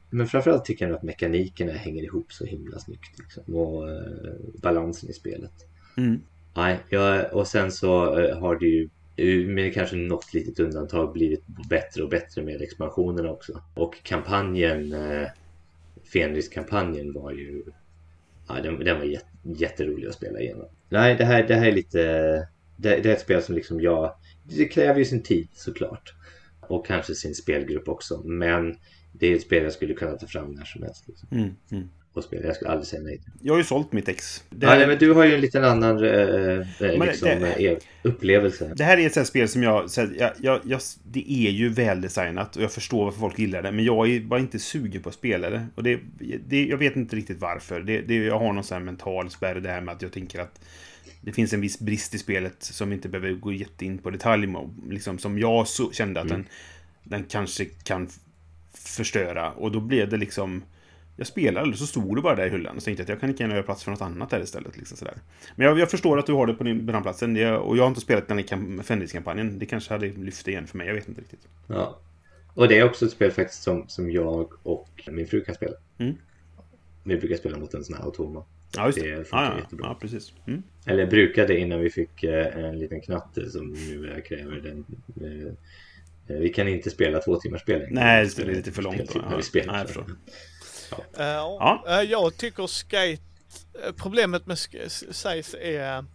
men framförallt tycker jag att mekanikerna hänger ihop så himla snyggt. Liksom, och eh, balansen i spelet. Mm. Nej, ja, och sen så eh, har det ju eh, med kanske något litet undantag blivit bättre och bättre med expansionerna också. Och kampanjen, eh, Fenris-kampanjen var ju, ja, den, den var jät, jätterolig att spela igenom. Nej, det här, det här är lite, det, det är ett spel som liksom jag, det kräver ju sin tid såklart. Och kanske sin spelgrupp också, men det är ett spel jag skulle kunna ta fram när som helst. Liksom, Mm. Mm och spela. Jag skulle aldrig säga nej. Jag har ju sålt mitt ex. Det nej, men du har ju en liten annan eh, eh, liksom, det- eh, upplevelse. det här är ett sånt spel som jag, så här, jag, jag, jag... Det är ju väldesignat och jag förstår varför folk gillar det. Men jag är bara inte sugen på att spela det. Och det, det jag vet inte riktigt varför. Det, det, jag har någon sån här mental spärr det här med att jag tänker att det finns en viss brist i spelet som inte behöver gå jättein på detalj. Liksom, som jag så, kände att den, den kanske kan förstöra. Och då blev det liksom... Jag spelade och så stod det bara där i hyllan. Och så tänkte jag att jag kan lika gärna göra plats för något annat där istället. Liksom sådär. Men jag, jag förstår att du har det på din brandplatsen. Jag, och jag har inte spelat den i kam- Fendis-kampanjen. Det kanske hade lyft det igen för mig. Jag vet inte riktigt. Ja. Och det är också ett spel faktiskt som, som jag och min fru kan spela. Mm. Vi brukar spela mot en sån här automa. Ja, just Det det. funkar Ja, ja, jättebra. ja, precis. Mm. Eller brukade innan vi fick eh, en liten knatte som nu kräver den. Eh, eh, vi kan inte spela två timmars spel. Nej, det är lite för långt. speltid då. När vi Ja, spelar. Nej, jag förstår. Ja. eh, jag tycker Skate... eh, Problemet med Size är...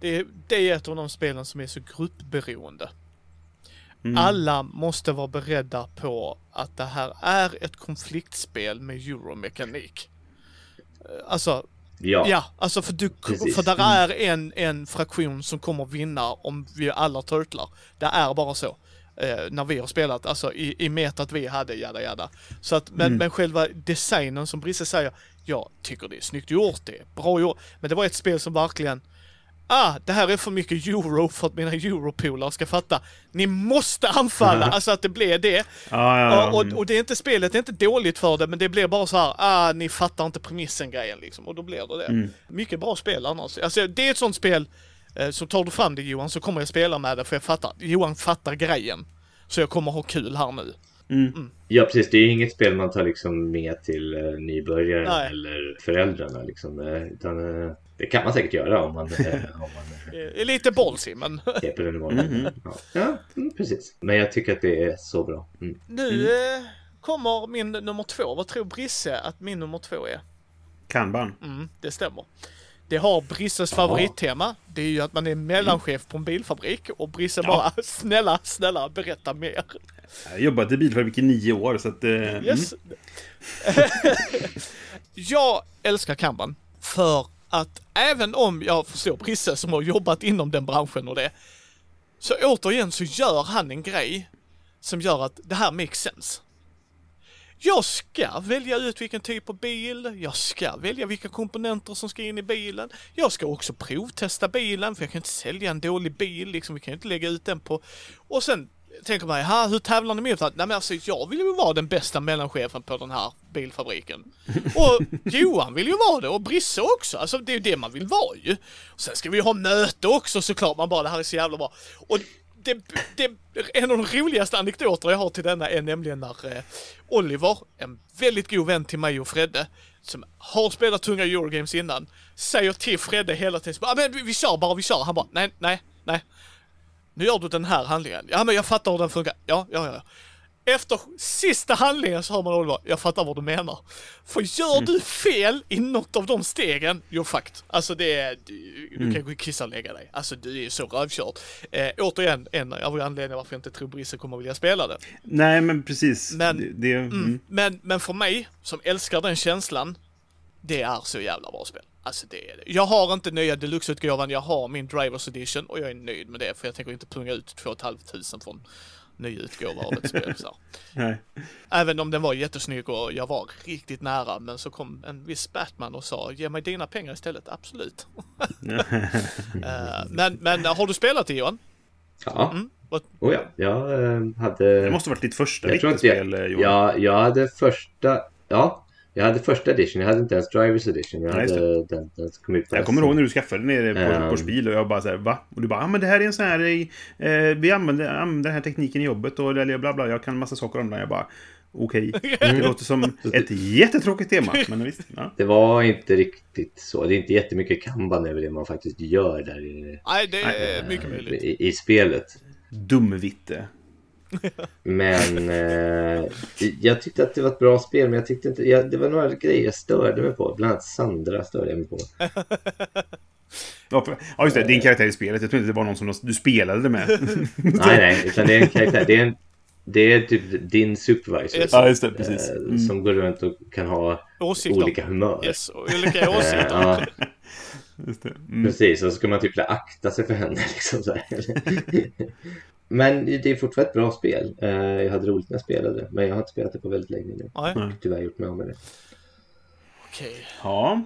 Det, är- det är ett av de spelen som är så gruppberoende. Mm. Alla måste vara beredda på att det här är ett konfliktspel med euromekanik. Alltså, Ja, Ja, alltså för, du, Precis. för där är en, en fraktion som kommer vinna om vi alla turtlar. Det är bara så. Eh, när vi har spelat, alltså i, i metat vi hade, jada jada. Så att, men, men själva designen som Brisse säger, jag tycker det är snyggt gjort, det är bra gjort. Men det var ett spel som verkligen, ah, det här är för mycket euro för att mina europolare ska fatta. Ni måste anfalla, alltså att det blir det. Ja, ja, ja. Och, och, det är inte spelet, det är inte dåligt för det, men det blir bara så här, ah, ni fattar inte premissen grejen liksom. Och då blir det det. Mycket bra spel annars. Alltså det är ett sånt spel, så tar du fram det Johan, så kommer jag spela med det, för jag fattar, Johan fattar grejen. Så jag kommer ha kul här nu. ja, precis. Det är ju inget spel man tar liksom med till eh, nybörjare Nej. eller föräldrarna. Liksom. Eh, utan, eh, det kan man säkert göra om man, eh, om man eh, Eh, Lite ballsy, men är på den nivån. Ja, ja mm, precis. Men jag tycker att det är så bra. Mm. nu eh, kommer min nummer två. Vad tror Brisse att min nummer två är? Kanban. Mm, det stämmer. Det har Brisses favorittema. Det är ju att man är mellanchef på en bilfabrik och Brisse bara snälla, snälla berätta mer. Jag har jobbat i bilfabrik i nio år, så att... Eh, Yes. jag älskar Kanban för att även om jag förstår Brisse som har jobbat inom den branschen och det, så återigen så gör han en grej som gör att det här makes sense. Jag ska välja ut vilken typ av bil, jag ska välja vilka komponenter som ska in i bilen. Jag ska också provtesta bilen, för jag kan inte sälja en dålig bil, liksom, vi kan inte lägga ut den på... Och sen tänker man, "Ha, hur tävlar ni mot? Nej men alltså, jag vill ju vara den bästa mellanchefen på den här bilfabriken. Och Johan vill ju vara det, och Brisse också. Alltså det är ju det man vill vara ju. Och sen ska vi ju ha möte också såklart, man bara, det här är så jävla bra. Och det, det, en av de roligaste anekdoter jag har till denna är nämligen när eh, Oliver, en väldigt god vän till mig och Fredde, som har spelat tunga Eurogames innan, säger till Fredde hela tiden ah, men vi, vi kör bara, vi kör. Han bara, nej, nej, nej. Nu gör du den här handlingen. Ja, men jag fattar hur den funkar. Ja, ja, ja. Efter sista handlingen så hör man Oliver, jag fattar vad du menar. För gör du fel i något av de stegen, you're fucked. Alltså det är, du, du kan gå och kissa och lägga dig. Alltså du är så rövkörd. Eh, återigen, en av anledningarna varför jag inte tror Brisse kommer vilja spela det. Nej, men precis. Men- det, det, mm. Men, men för mig, som älskar den känslan, det är så jävla bra spel. Alltså det är det. Jag har inte nya deluxe-utgåvan, jag har min Drivers Edition och jag är nöjd med det för jag tänker inte punga ut 2 500 från ny utgåva av ett spel. Så. här. Nej. Även om den var jättesnygg och jag var riktigt nära men så kom en viss Batman och sa ge mig dina pengar istället, absolut. Eh, men, men har du spelat det Johan? Ja, Mm. Oh, ja. jag eh, hade... Det måste varit ditt första riktiga spel, eh, jag, Johan. ja, jag hade första, ja, jag hade första edition, jag hade inte ens Drivers edition, jag Nej, hade den, den kom ut på Jag kommer ihåg när du skaffade den nere på, Ehm. på Spiel och jag bara såhär, va? Och du bara, ja ah, men det här är en sån här, eh, vi använder, använder den här tekniken i jobbet och eller bla bla, jag kan massa saker om den. Jag bara, okej. Det låter som ett jättetråkigt tema, men visst. Ja. Det var inte riktigt så, det är inte jättemycket kanban över det man faktiskt gör där i, Nej, det är mycket möjligt. i, i spelet. Dumvitte. Men eh, jag tyckte att det var ett bra spel, men jag tyckte inte, jag, det var några grejer jag störde mig på, bland annat Sandra störde jag mig på. Ja, just det. Din karaktär i spelet. Jag tror inte det var någon som du spelade med. Nej, nej, utan det är en karaktär, det är, en, det är typ din supervisor. Yes. ja, just det. Precis. eh, Mm. Som går runt och kan ha Åsikter. olika humör. Yes, olika Eh, åsikter. ja, Just det. Mm. precis, och så ska man typ akta sig för henne. Liksom, så här. Men det är fortfarande ett bra spel. Eh, Jag hade roligt när jag spelade, men jag har inte spelat det på väldigt länge nu. Nej, Tyvärr gjort mig av med det. okej. Ja.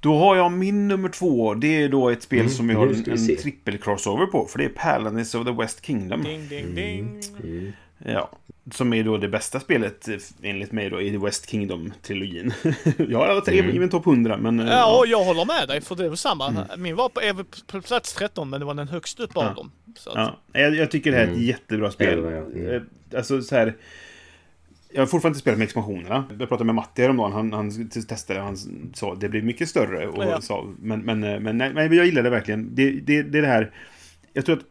Då har jag min nummer två. Det är då ett spel som vi har en, en trippel-crossover på. För det är Paladins of the West Kingdom. Ding, ding, ding. Mm. Ja. Som är då det bästa spelet enligt mig då i West Kingdom-trilogin. jag har alla tre Mm. i min topp 100 men... eh, Ja, och jag håller med dig för det var samma. Min var på, på plats 13 men det var den högst upp av Ja. dem. Så att, Ja, jag, jag tycker det här är ett Mm. jättebra spel. Ja, ja, mm. Eh, Alltså så här... Jag har fortfarande inte spelat med expansionerna. Jag pratade med Matti häromdagen. Han, han testade och han sa det blir mycket större. Och Ja. sa, men, men, eh, men, nej, men jag gillar det verkligen. Det, det, det är det här... Jag tror att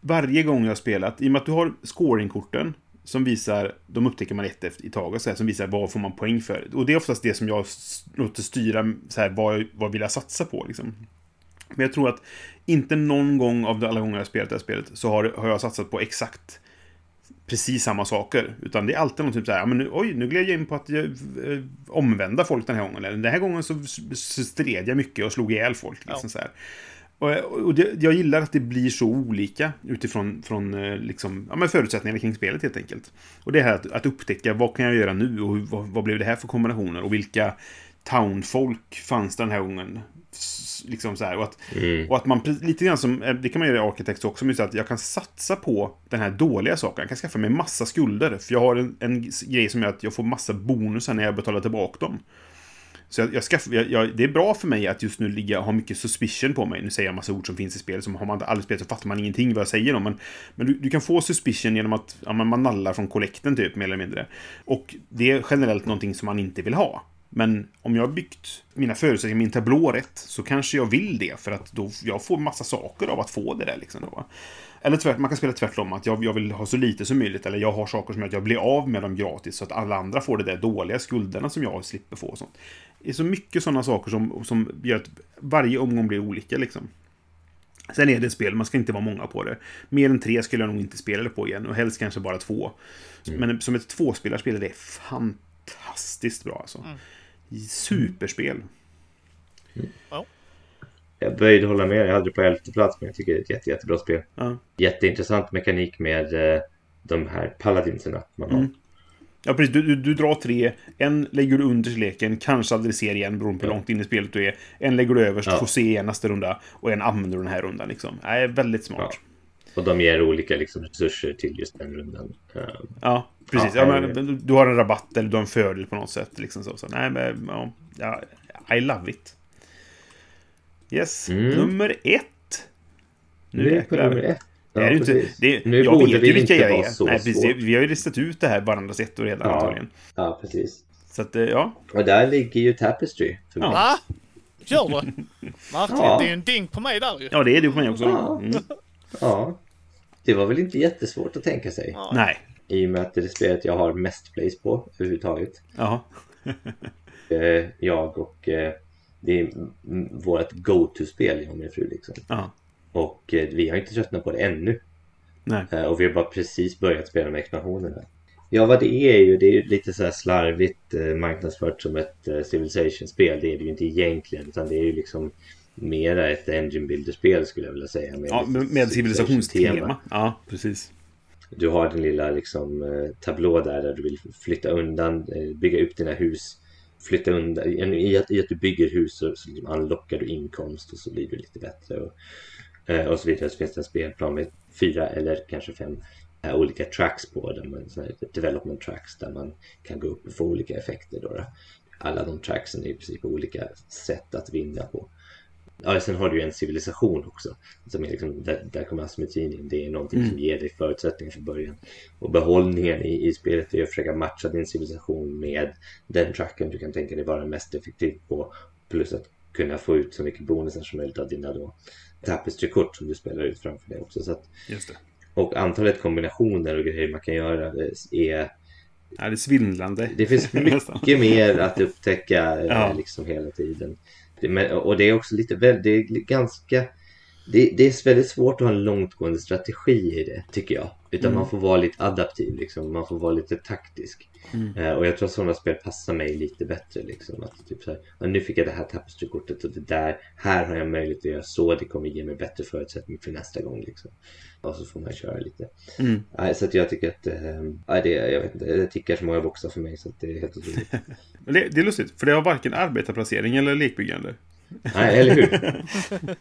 varje gång jag har spelat, i och med att du har scoringkorten som visar, de upptäcker man ett efter i taget, så här, som visar vad får man poäng för. Och det är oftast det som jag låter styra, så här, vad, vad vill jag satsa på liksom. Men jag tror att inte någon gång av alla gånger jag har spelat det här spelet så har, har jag satsat på exakt precis samma saker. Utan det är alltid något typ så här, ja, men nu, oj, nu gled jag in på att jag, eh, omvända folk den här gången. Eller den här gången så, så stred jag mycket och slog ihjäl folk. Liksom, Ja. så här. Och, och det, jag gillar att det blir så olika utifrån från, eh, liksom, ja, men förutsättningarna kring spelet helt enkelt. Och det här att, att upptäcka vad kan jag göra nu och hur, vad, vad blev det här för kombinationer och vilka townfolk fanns den här gången. Liksom så här, och, att, och att man lite grann som, eh, det kan man göra i Architects också, men att jag kan satsa på den här dåliga saken. Jag kan skaffa mig massa skulder, för jag har en, en grej som gör att jag får massa bonusar när jag betalar tillbaka dem. Så jag, jag skaff, jag, jag, det är bra för mig att just nu ligga, ha mycket suspicion på mig. Nu säger jag massa ord som finns i spel, som har man inte aldrig spelat så fattar man ingenting vad jag säger om. Men, men du, du kan få suspicion genom att ja, man nallar från kollekten typ, mer eller mindre. Och det är generellt någonting som man inte vill ha. Men om jag har byggt mina förutsättningar, min tablå rätt, så kanske jag vill det för att då jag får massa saker av att få det där liksom då. Eller tvärt, man kan spela tvärtom, att jag, jag vill ha så lite som möjligt, eller jag har saker som gör att jag blir av med dem gratis, så att alla andra får det där dåliga skulderna som jag slipper få och sånt. Det är så mycket sådana saker som, som gör att varje omgång blir olika liksom. Sen är det ett spel, man ska inte vara många på det. Mer än tre skulle jag nog inte spela det på igen, och helst kanske bara två. Men som ett tvåspelarspel är det fantastiskt bra alltså. Superspel. Jag böjde hålla med. Jag hade det på elfte plats men jag tycker det är ett jätte, jättebra spel. Ja. Jätteintressant mekanik med eh, de här paladinserna man har. Mm. Ja, precis. Du, du, du drar tre. En lägger du under till leken, kanske aldrig ser igen beroende på hur långt in i spelet du är. En lägger du överst, Ja. får se igen nästa runda. Och en använder du den här rundan liksom. Nej, väldigt smart. Och de ger olika liksom, resurser till just den rundan. Ja, precis. Ja, Ja, men, du- har en rabatt eller du har en fördel på något sätt. Liksom så. Så, nej, men, ja, ja, I love it. Yes, Mm. nummer ett. Nu är vi på jäklar. nummer ett. Det är inte, det, nu jag borde vet det ju vilka inte jag vara är. så Nej, precis, svårt. vi har ju listat ut det här varandras ettor redan Ja. antagligen. Ja, precis. Så att, eh, ja. Och där ligger ju Tapestry. För mig. Ja. Va? Gör du? Märkligt. Ja. Det är ju en ding på mig där ju. ja, det är du på mig också. Ja. Mm. ja. Det var väl inte jättesvårt att tänka sig. Ja. Nej. I och med att det är det spelet jag har mest plays på överhuvudtaget. Ja. Eh, jag och eh, det är vårt go-to-spel, jag och min fru liksom. Ja. Och eh, vi har inte tröttnat på det ännu. Nej. Och vi har bara precis börjat spela med expansionerna. Ja, vad det är ju, det är ju lite så här slarvigt marknadsfört som ett Civilization-spel. Det är det ju inte egentligen, utan det är ju liksom mera ett engine builder-spel skulle jag vilja säga. Med, Ja, med, civilisationstema. Ja, precis. Du har din lilla liksom, eh, tablå där, där du vill flytta undan, eh, bygga upp dina hus. Flytta undan, i att, i att du bygger hus så, så liksom anlockar du inkomst och så blir du lite bättre. Och, eh, och så vidare. Så finns det en spelplan med fyra eller kanske fem olika tracks på Där man, här Development tracks där man kan gå upp och få olika effekter. Då, då. Alla de tracksen är i princip olika sätt att vinna på. Ja, sen har du ju en civilisation också. Som är liksom, där, där kommer asymmetrin in. Det är någonting som ger dig förutsättningar för början. Och behållningen i, i spelet är att försöka matcha din civilisation med den tracken du kan tänka dig vara mest effektiv på. Plus att kunna få ut så mycket bonusar som möjligt av dina då Tapestry-kort som du spelar ut framför dig också. Så att, och antalet kombinationer och grejer man kan göra eh, är... Ja, det är svindlande. Det finns mycket mer att upptäcka eh, Ja. liksom hela tiden. Men, och det är också lite väldigt, det är ganska... Det, det är väldigt svårt att ha en långtgående strategi i det, tycker jag. Utan man får vara lite adaptiv, liksom. man får vara lite taktisk. Eh, och jag tror att sådana spel passar mig lite bättre. Liksom. Att typ så här, "Ja, nu fick jag det här tapestry-kortet och det där, här har jag möjlighet att göra så, det kommer ge mig bättre förutsättningar för nästa gång. Liksom. Och så får man köra lite. Mm. Nej, så att jag tycker att nej, det, jag vet inte, det tickar så många boxar för mig så det är helt otroligt. Det, det är lustigt, för det har varken arbetarplacering eller lekbyggande. Nej, eller hur?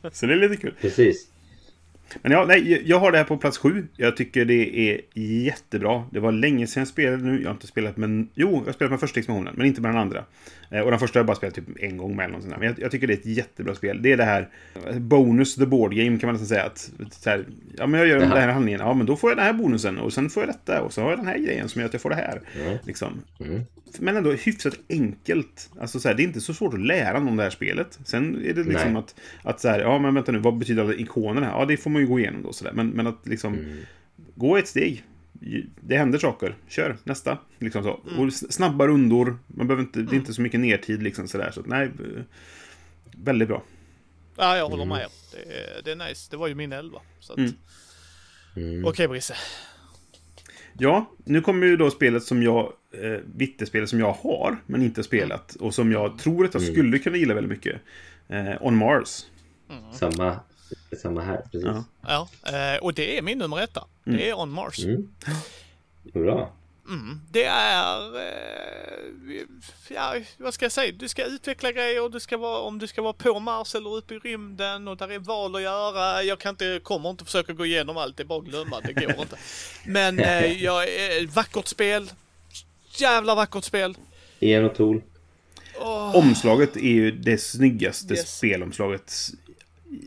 Så det är lite kul. Precis. Men ja, nej, jag har det här på plats sju. Jag tycker det är jättebra. Det var länge sedan jag spelade nu. Jag har inte spelat med... Jo, jag har spelat med första expansionen, men inte med den andra. Eh, Och den första har jag bara spelat typ en gång med. Eller. Men jag, jag tycker det är ett jättebra spel. Det är det här... eh, Bonus the board game kan man nästan säga. Att, här, ja, men jag gör den här handlingen. Ja, men då får jag den här bonusen. Och sen får jag detta. Och så har jag den här grejen som gör att jag får det här. Liksom. Mm. Men ändå hyfsat enkelt. Alltså så här, det är inte så svårt att lära någon det här spelet. Sen är det liksom Nej. att, att så här, ja men vänta nu, vad betyder alla ikonerna? Ja, det får man ju gå igenom då. Så där. Men, men att liksom, Mm. gå ett steg. Det händer saker. Kör, nästa. Liksom så. Och s- snabba rundor. Man behöver inte, det är inte så mycket nertid liksom sådär. Så att, nej, eh, väldigt bra. Ja, jag håller med. Det är, det är nice. Det var ju min elva. Så att... Mm. Mm. Okej Brisse. Ja, nu kommer ju då spelet som jag, eh, vittespelet som jag har, men inte spelat. Och som jag tror att jag Mm. skulle kunna gilla väldigt mycket. Eh, On Mars. Samma, samma här, precis. Ja. Ja, eh, och det är min nummer etta. Det är On Mars. Mm. Bra. Mm, det är... Eh, ja, vad ska jag säga? Du ska utveckla grejer och du ska vara, om du ska vara på Mars eller uppe i rymden och där är val att göra. Jag kan inte, kommer inte försöka gå igenom allt, det är bara att glömma, det går inte. Men eh, jag, eh, vackert spel. Jävla vackert spel. Ian och Tool. Åh, Omslaget är ju det snyggaste Yes. spelomslaget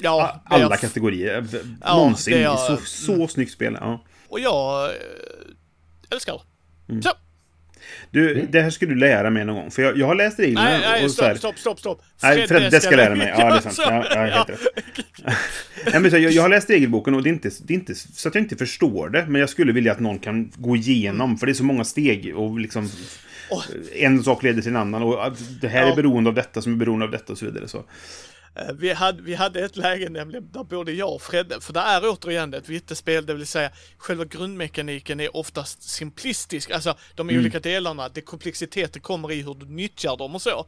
ja, alla f- kategorier. Ja, Någonsin. det är- Så, så snyggt spel. Ja. Och jag eh, älskar det. Mm. Så, Du, det här ska du lära mig någon gång. För jag, jag har läst reglerna. nej, nej, och så här, stopp, stopp, stopp, stopp. Nej, Fred, det ska jag lära mig. Ja, det är sant. Ja, jag rätt. Nej, men så, jag, jag har läst regelboken och det är, inte, det är inte så att jag inte förstår det. Men jag skulle vilja att någon kan gå igenom. För det är så många steg och liksom... Åh. En sak leder till en annan och det här Ja. är beroende av detta som är beroende av detta och så vidare. Så. Eh, Vi hade, vi hade ett läge nämligen där både jag och Fredde, för det är återigen ett vittespel, det vill säga själva grundmekaniken är oftast simplistisk, alltså de olika delarna, det komplexiteten kommer i hur du nyttjar dem och så.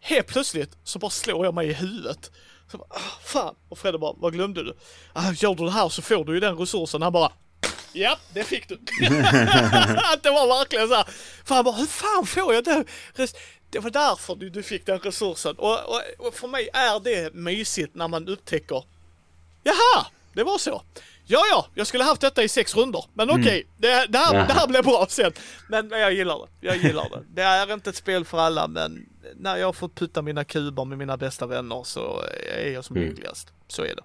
Helt plötsligt så bara slår jag mig i huvudet. Så bara, ah, fan! Och Fredde bara, vad glömde du? Ah, gör du det här så får du ju den resursen. Han bara, Ja, det fick du. Att det var verkligen så här. För han bara, hur fan får jag det? Det var därför du, du fick den resursen. Och, och, och för mig är det mysigt när man upptäcker, jaha, det var så. Ja, ja, jag skulle haft detta i sex runder. Men okej, det, det, här, det här blev bra sen. Men jag gillar det. Jag gillar det. Det är inte ett spel för alla, men när jag fått putta mina kuber med mina bästa vänner så är jag som Mm. lyckligast. Så är det.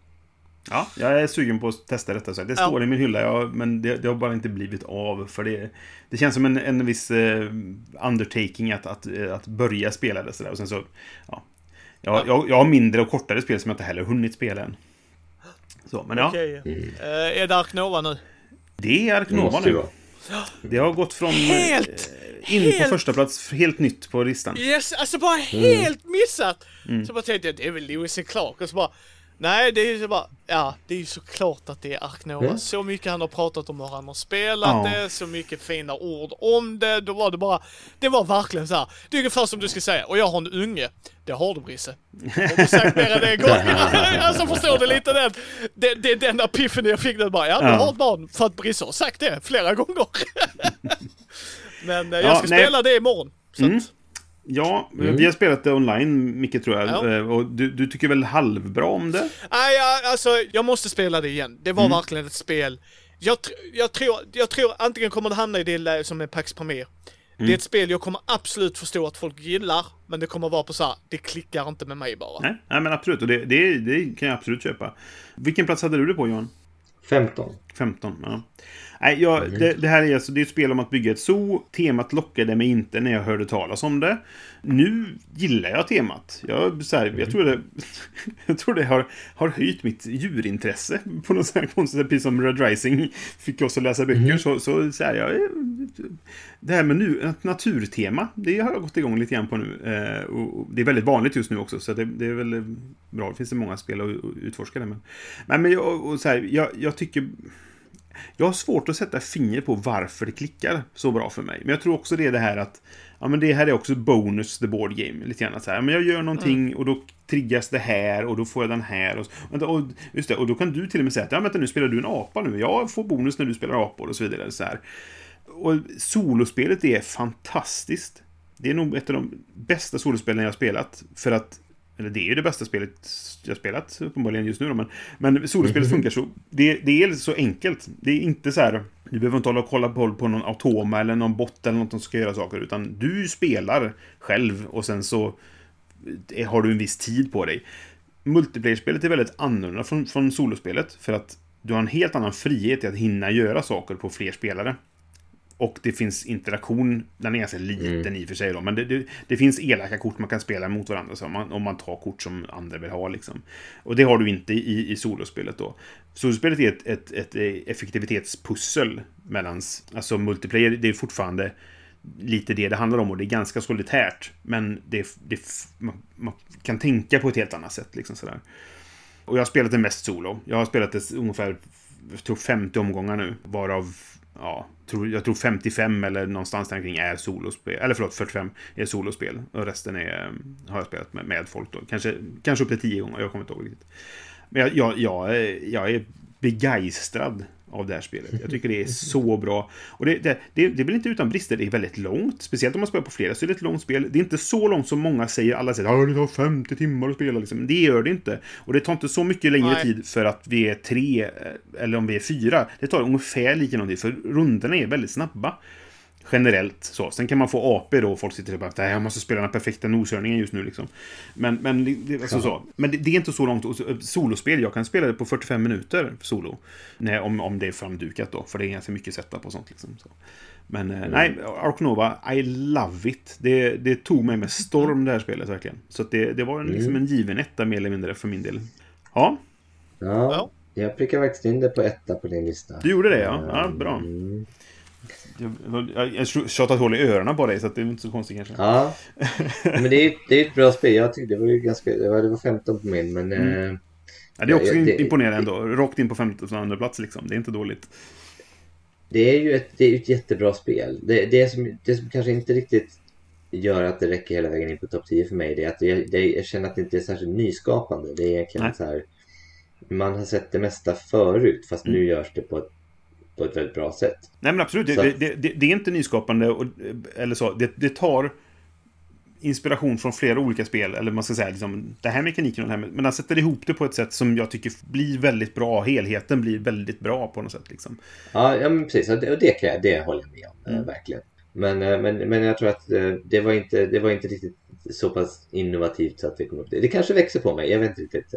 Ja, jag är sugen på att testa detta. Så det Ja. står i min hylla, ja, men det, det har bara inte blivit av. För det, det känns som en, en viss eh, undertaking att, att, eh, att börja spela det. Så där. Och sen så, ja. Jag, jag, jag har mindre och kortare spel som jag inte heller hunnit spela än. Så, men ja, Okej. Eh, är det Ark Nova nu? det är Arknova nu. Det har gått från Helt, eh, in på helt- första plats helt nytt på listan. Yes, alltså bara helt missat! Så bara tänkte jag, det är väl Lewis Clark och så bara Nej, det är ju bara, ja, det är ju såklart att det är Ark Nova. Mm. Så mycket han har pratat om hur han har spelat Ja. det, så mycket fina ord om det. Då var det bara, det var verkligen så här. Det är ungefär som du ska säga, och jag har en unge. Det har du Brisse. Har du sagt mer än en gång? alltså förstår du lite den, det, det, den epiphany jag fick nu bara, ja du Ja. har ett barn för att Brisse har sagt det flera gånger. Men eh, jag Ja, ska nej. spela det imorgon. Så Mm. att, Ja, vi har spelat det online, Micke, tror jag. Ja. Eh, Och du, du tycker väl halvbra om det? Nej, jag- alltså jag måste spela det igen. Det var Mm. verkligen ett spel. Jag, jag, tror, jag tror antingen kommer det hamna i det som är Pax. Det Mm. är ett spel jag kommer absolut förstå att folk gillar, men det kommer vara på så här, det klickar inte med mig bara. Nej, nej men absolut. Och det, det, det kan jag absolut köpa. Vilken plats hade du det på, Johan? 15. 15, ja. Nej, jag, det, det här är alltså, det är ett spel om att bygga ett zoo. Temat lockade mig inte när jag hörde talas om det. Nu gillar jag temat. Jag, så här, jag tror det, jag tror det har, har höjt mitt djurintresse på något sånt här konstigt sätt. Precis som Red Rising fick oss att läsa böcker. Så, så, så här, jag, det här med nu, ett naturtema, det har jag gått igång lite grann på nu. Eh, och det är väldigt vanligt just nu också, så det, det är väl bra. Det finns det många spel att utforska det med. Nej, men jag, och så här, jag, jag tycker... Jag har svårt att sätta finger på varför det klickar så bra för mig. Men jag tror också det är det här att Ja men det här är också bonus the board game. Lite grann så här. Men jag gör någonting och då triggas det här och då får jag den här. Och, och, och, just det, och då kan du till och med säga att ja, vänta, nu spelar du en apa nu. Jag får bonus när du spelar apor och så vidare. Så här. Och solospelet är fantastiskt. Det är nog ett av de bästa solospelen jag har spelat. För att, eller det är ju det bästa spelet jag spelat uppenbarligen just nu då, men, men solospelet funkar så, det, det är så enkelt. Det är inte så här, du behöver inte hålla och kolla på, på någon automa eller någon bot eller något som ska göra saker, utan du spelar själv och sen så eh, har du en viss tid på dig. Multiplayer-spelet är väldigt annorlunda från, från solospelet, för att du har en helt annan frihet i att hinna göra saker på fler spelare. Och det finns interaktion, den är ganska liten i och för sig då, men det, det, det finns elaka kort man kan spela mot varandra så om, man, om man tar kort som andra vill ha. Liksom. Och det har du inte i, i solospelet då. Solospelet är ett, ett, ett effektivitetspussel mellans, alltså multiplayer, det är fortfarande lite det det handlar om och det är ganska solitärt. Men det, det, man, man kan tänka på ett helt annat sätt. Liksom sådär. Och jag har spelat det mest solo. Jag har spelat det ungefär jag tror 50 omgångar nu. Varav ja, tror, jag tror 55 eller någonstans där kring är solospel. Eller förlåt, 45 är solospel. Och resten är, eh, har jag spelat med, med folk då. Kanske, kanske upp till 10 gånger, jag kommer inte ihåg riktigt. Men jag, jag, jag, är- jag är begeistrad av det här spelet. Jag tycker det är så bra. Och det, det, det, det väl inte utan brister, det är väldigt långt. Speciellt om man spelar på flera så är det ett långt spel. Det är inte så långt som många säger. Alla säger att det tar 50 timmar att spela. Liksom. Det gör det inte. Och det tar inte så mycket längre Nej. tid för att vi är tre, eh, eller om vi är fyra. Det tar ungefär lika lång tid, för rundorna är väldigt snabba. Generellt så. Sen kan man få AP då och folk sitter och bara "Nej, jag måste spela den perfekta nordkörningen just nu liksom. Men, men, det, alltså, så. men det, det är inte så långt. Så- Solospel, jag kan spela det på 45 minuter solo. Nej, om, om det är framdukat då. För det är ganska mycket setup och sånt liksom. Så. Men eh, nej, Ark Nova, I love it. Det, det tog mig med storm det här spelet verkligen. Så att det, det var en, liksom en given etta mer eller mindre för min del. Ja, Ja, Ja. jag prickar faktiskt in det på etta på din lista. du gjorde det ja. Ja, bra. Mm. Jag, jag, jag tjatat hål i öronen på dig så det är inte så konstigt kanske. Ja, men det är, det är ett bra spel. Jag tyckte det var ju ganska... Det var, det var 15 på min, men... Mm. eh, Ja, det är också Ja, imponerande ändå. Rakt in på 15 plats liksom. Det är inte dåligt. Det är ju ett, det är ett jättebra spel. Det, det, som, det som kanske inte riktigt gör att det räcker hela vägen in på topp 10 för mig det är att jag, det, jag känner att det inte är särskilt nyskapande. Det är egentligen Nej. så här... Man har sett det mesta förut fast nu Mm. görs det på ett, på ett väldigt bra sätt. Nej men absolut, det, det, det, det är inte nyskapande och, eller så. Det, tar inspiration från flera olika spel. Eller man ska säga liksom, det här mekaniken och det här. Men han sätter ihop det på ett sätt som jag tycker blir väldigt bra. Helheten blir väldigt bra på något sätt liksom. Ja, ja men precis. Och det, och det, kan jag, det håller jag med om. eh, Mm. Verkligen. Men, eh, men, men jag tror att eh, det var, inte, det var inte riktigt så pass innovativt så att det kom upp. Det, det kanske växer på mig. Jag vet inte riktigt.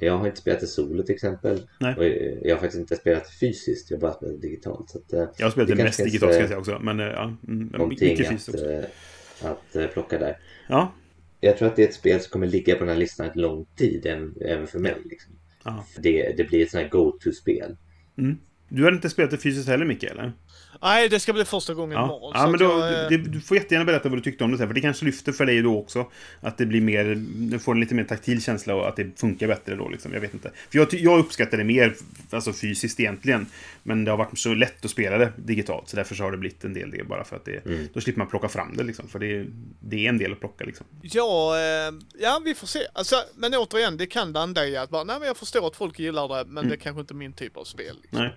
Jag har inte spelat det solo till exempel. Nej. Eh, jag har faktiskt inte spelat fysiskt. Jag har bara spelat digitalt. Så att, eh, Jag har spelat det, Det mest digitalt ska jag säga också. Men eh, ja, mm, någonting att, att eh, plocka där. Ja, Jag tror att det är ett spel som kommer ligga på den här listan ett lång tid. Även, för mig. Liksom. För Det, det blir ett sånt här go-to-spel. Du hade inte spelat det fysiskt heller Micke, eller? Nej, det ska bli första gången Ja, imorgon. ja men då, jag, det, du får jättegärna berätta vad du tyckte om det, för det kanske lyfter för dig då också. Att det blir mer, du får en lite mer taktil känsla och att det funkar bättre då, liksom. Jag vet inte. För jag, jag uppskattar det mer, alltså fysiskt egentligen. Men det har varit så lätt att spela det digitalt, så därför så har det blivit en del det, bara för att det, Mm. då slipper man plocka fram det, liksom. För det, det är en del att plocka, liksom. Ja, eh, ja, vi får se. Alltså, men återigen, det kan landa i att bara, nej men jag förstår att folk gillar det, men det är kanske inte min typ av spel. Liksom. Nej.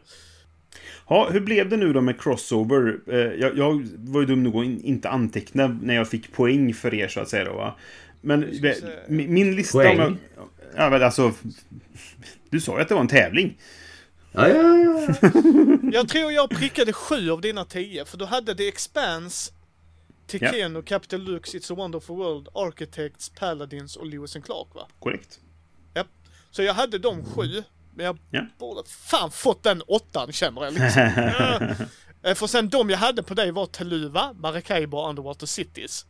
Ja, hur blev det nu då med crossover? Eh, Jag, jag var ju dum nog att in, inte anteckna när jag fick poäng för er, så att säga då, va? Men eh, min, lista... Poäng? Om jag, ja, men alltså... Du sa ju att det var en tävling. Ja, ja, ja. ja. Jag tror jag prickade sju av dina tio, för du hade The Expanse, Tekeno, Capital Lux, It's a Wonderful World, Architects, Paladins och Lewis and Clark va? Korrekt. Ja. Så jag hade de sju, men jag Ja. borde fan fått den åttan känner jag liksom. Eh, För sen de jag hade på dig var Teluva, Maracaibo och Underwater Cities.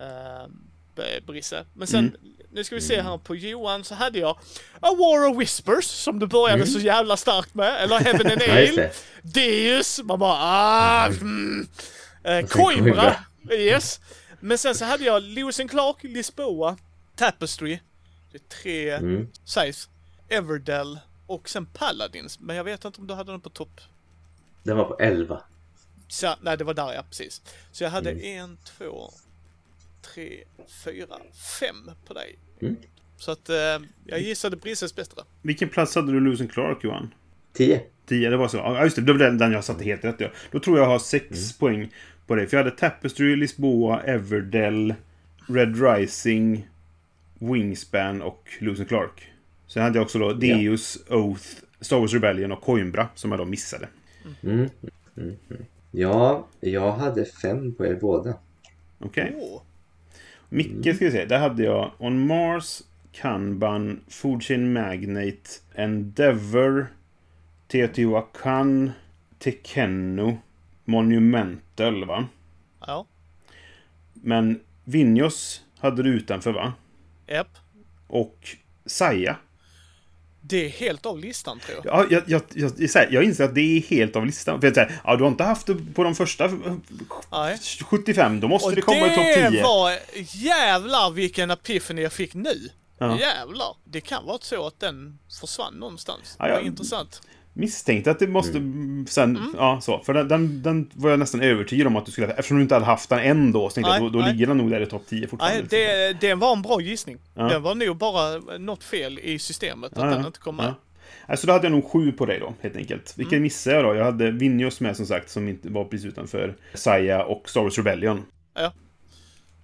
Uh, Brisse. Men sen, nu ska vi se här på Johan så hade jag A War of Whispers som du började så jävla starkt med. Eller Heaven and Ale. Deus. Man bara ah, mm. eh, sen Coimbra. Coimbra. Yes. Men sen så hade jag Lewis and Clark, Lisboa, Tapestry. Det är tre Mm. size. Everdell och sen Paladins. Men jag vet inte om du hade den på topp. Den var på 11. Så, nej, det var där ja, precis. Så jag hade Mm. en, två, tre, fyra, fem på dig. Mm. Så att eh, jag gissade Brisses bättre. Vilken plats hade du Lewis Clark, Johan? 10. 10, det var så. Ja, just det. Det var den jag satte helt rätt. Ja. Då tror jag har 6 poäng på dig. För jag hade Tapestry, Lisboa, Everdell, Red Rising, Wingspan och Lewis Clark. Sen hade jag också då Deus, Oath, Star Wars Rebellion och Coimbra som jag då missade. Mm. Mm. Mm. Ja, jag hade fem på er båda. Okej? Åh, Micke ska vi se. Där hade jag On Mars, Kanban, Food Chain Magnate, Endeavor, Teotihuacan, Tekeno, Monumental, va? ja. Men Vinjos hade du utanför, va? Japp. Och Saja. Det är helt av listan tror jag. Ja, jag, jag, jag, jag, jag inser att det är helt av listan. För jag säger, ja, du har inte haft det på de första Nej. 75, då måste Och det komma i topp 10. var jävlar vilken epiphany jag fick nu. Ja. Jävlar. Det kan vara så att den försvann någonstans. Ja, Det var ja. intressant. Misstänkte att det måste... Sen, ja, så. För den, den, den var jag nästan övertygad om att du skulle... Eftersom du inte hade haft den än då, så tänkte jag Nej, då, då nej. ligger den nog där i topp 10 fortfarande. Nej, det, det var en bra gissning. Ja. Det var nog bara något fel i systemet att Ja, den ja. inte kom med. Ja. Alltså då hade jag nog sju på dig då, helt enkelt. Vilken Mm. missade jag då? Jag hade Vinjos med som sagt, som inte var precis utanför Saya och Star Wars Rebellion.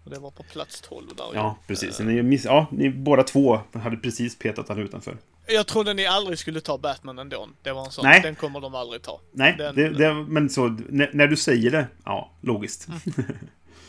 Och det var på plats 12 där. Ja, precis. Ni, miss, ja, ni båda två hade precis petat han utanför. Jag trodde ni aldrig skulle ta Batman ändå. Det var en sån. Nej. Den kommer de aldrig ta. Nej, Den- det, det, men så, när, när du säger det, ja, logiskt. Mm.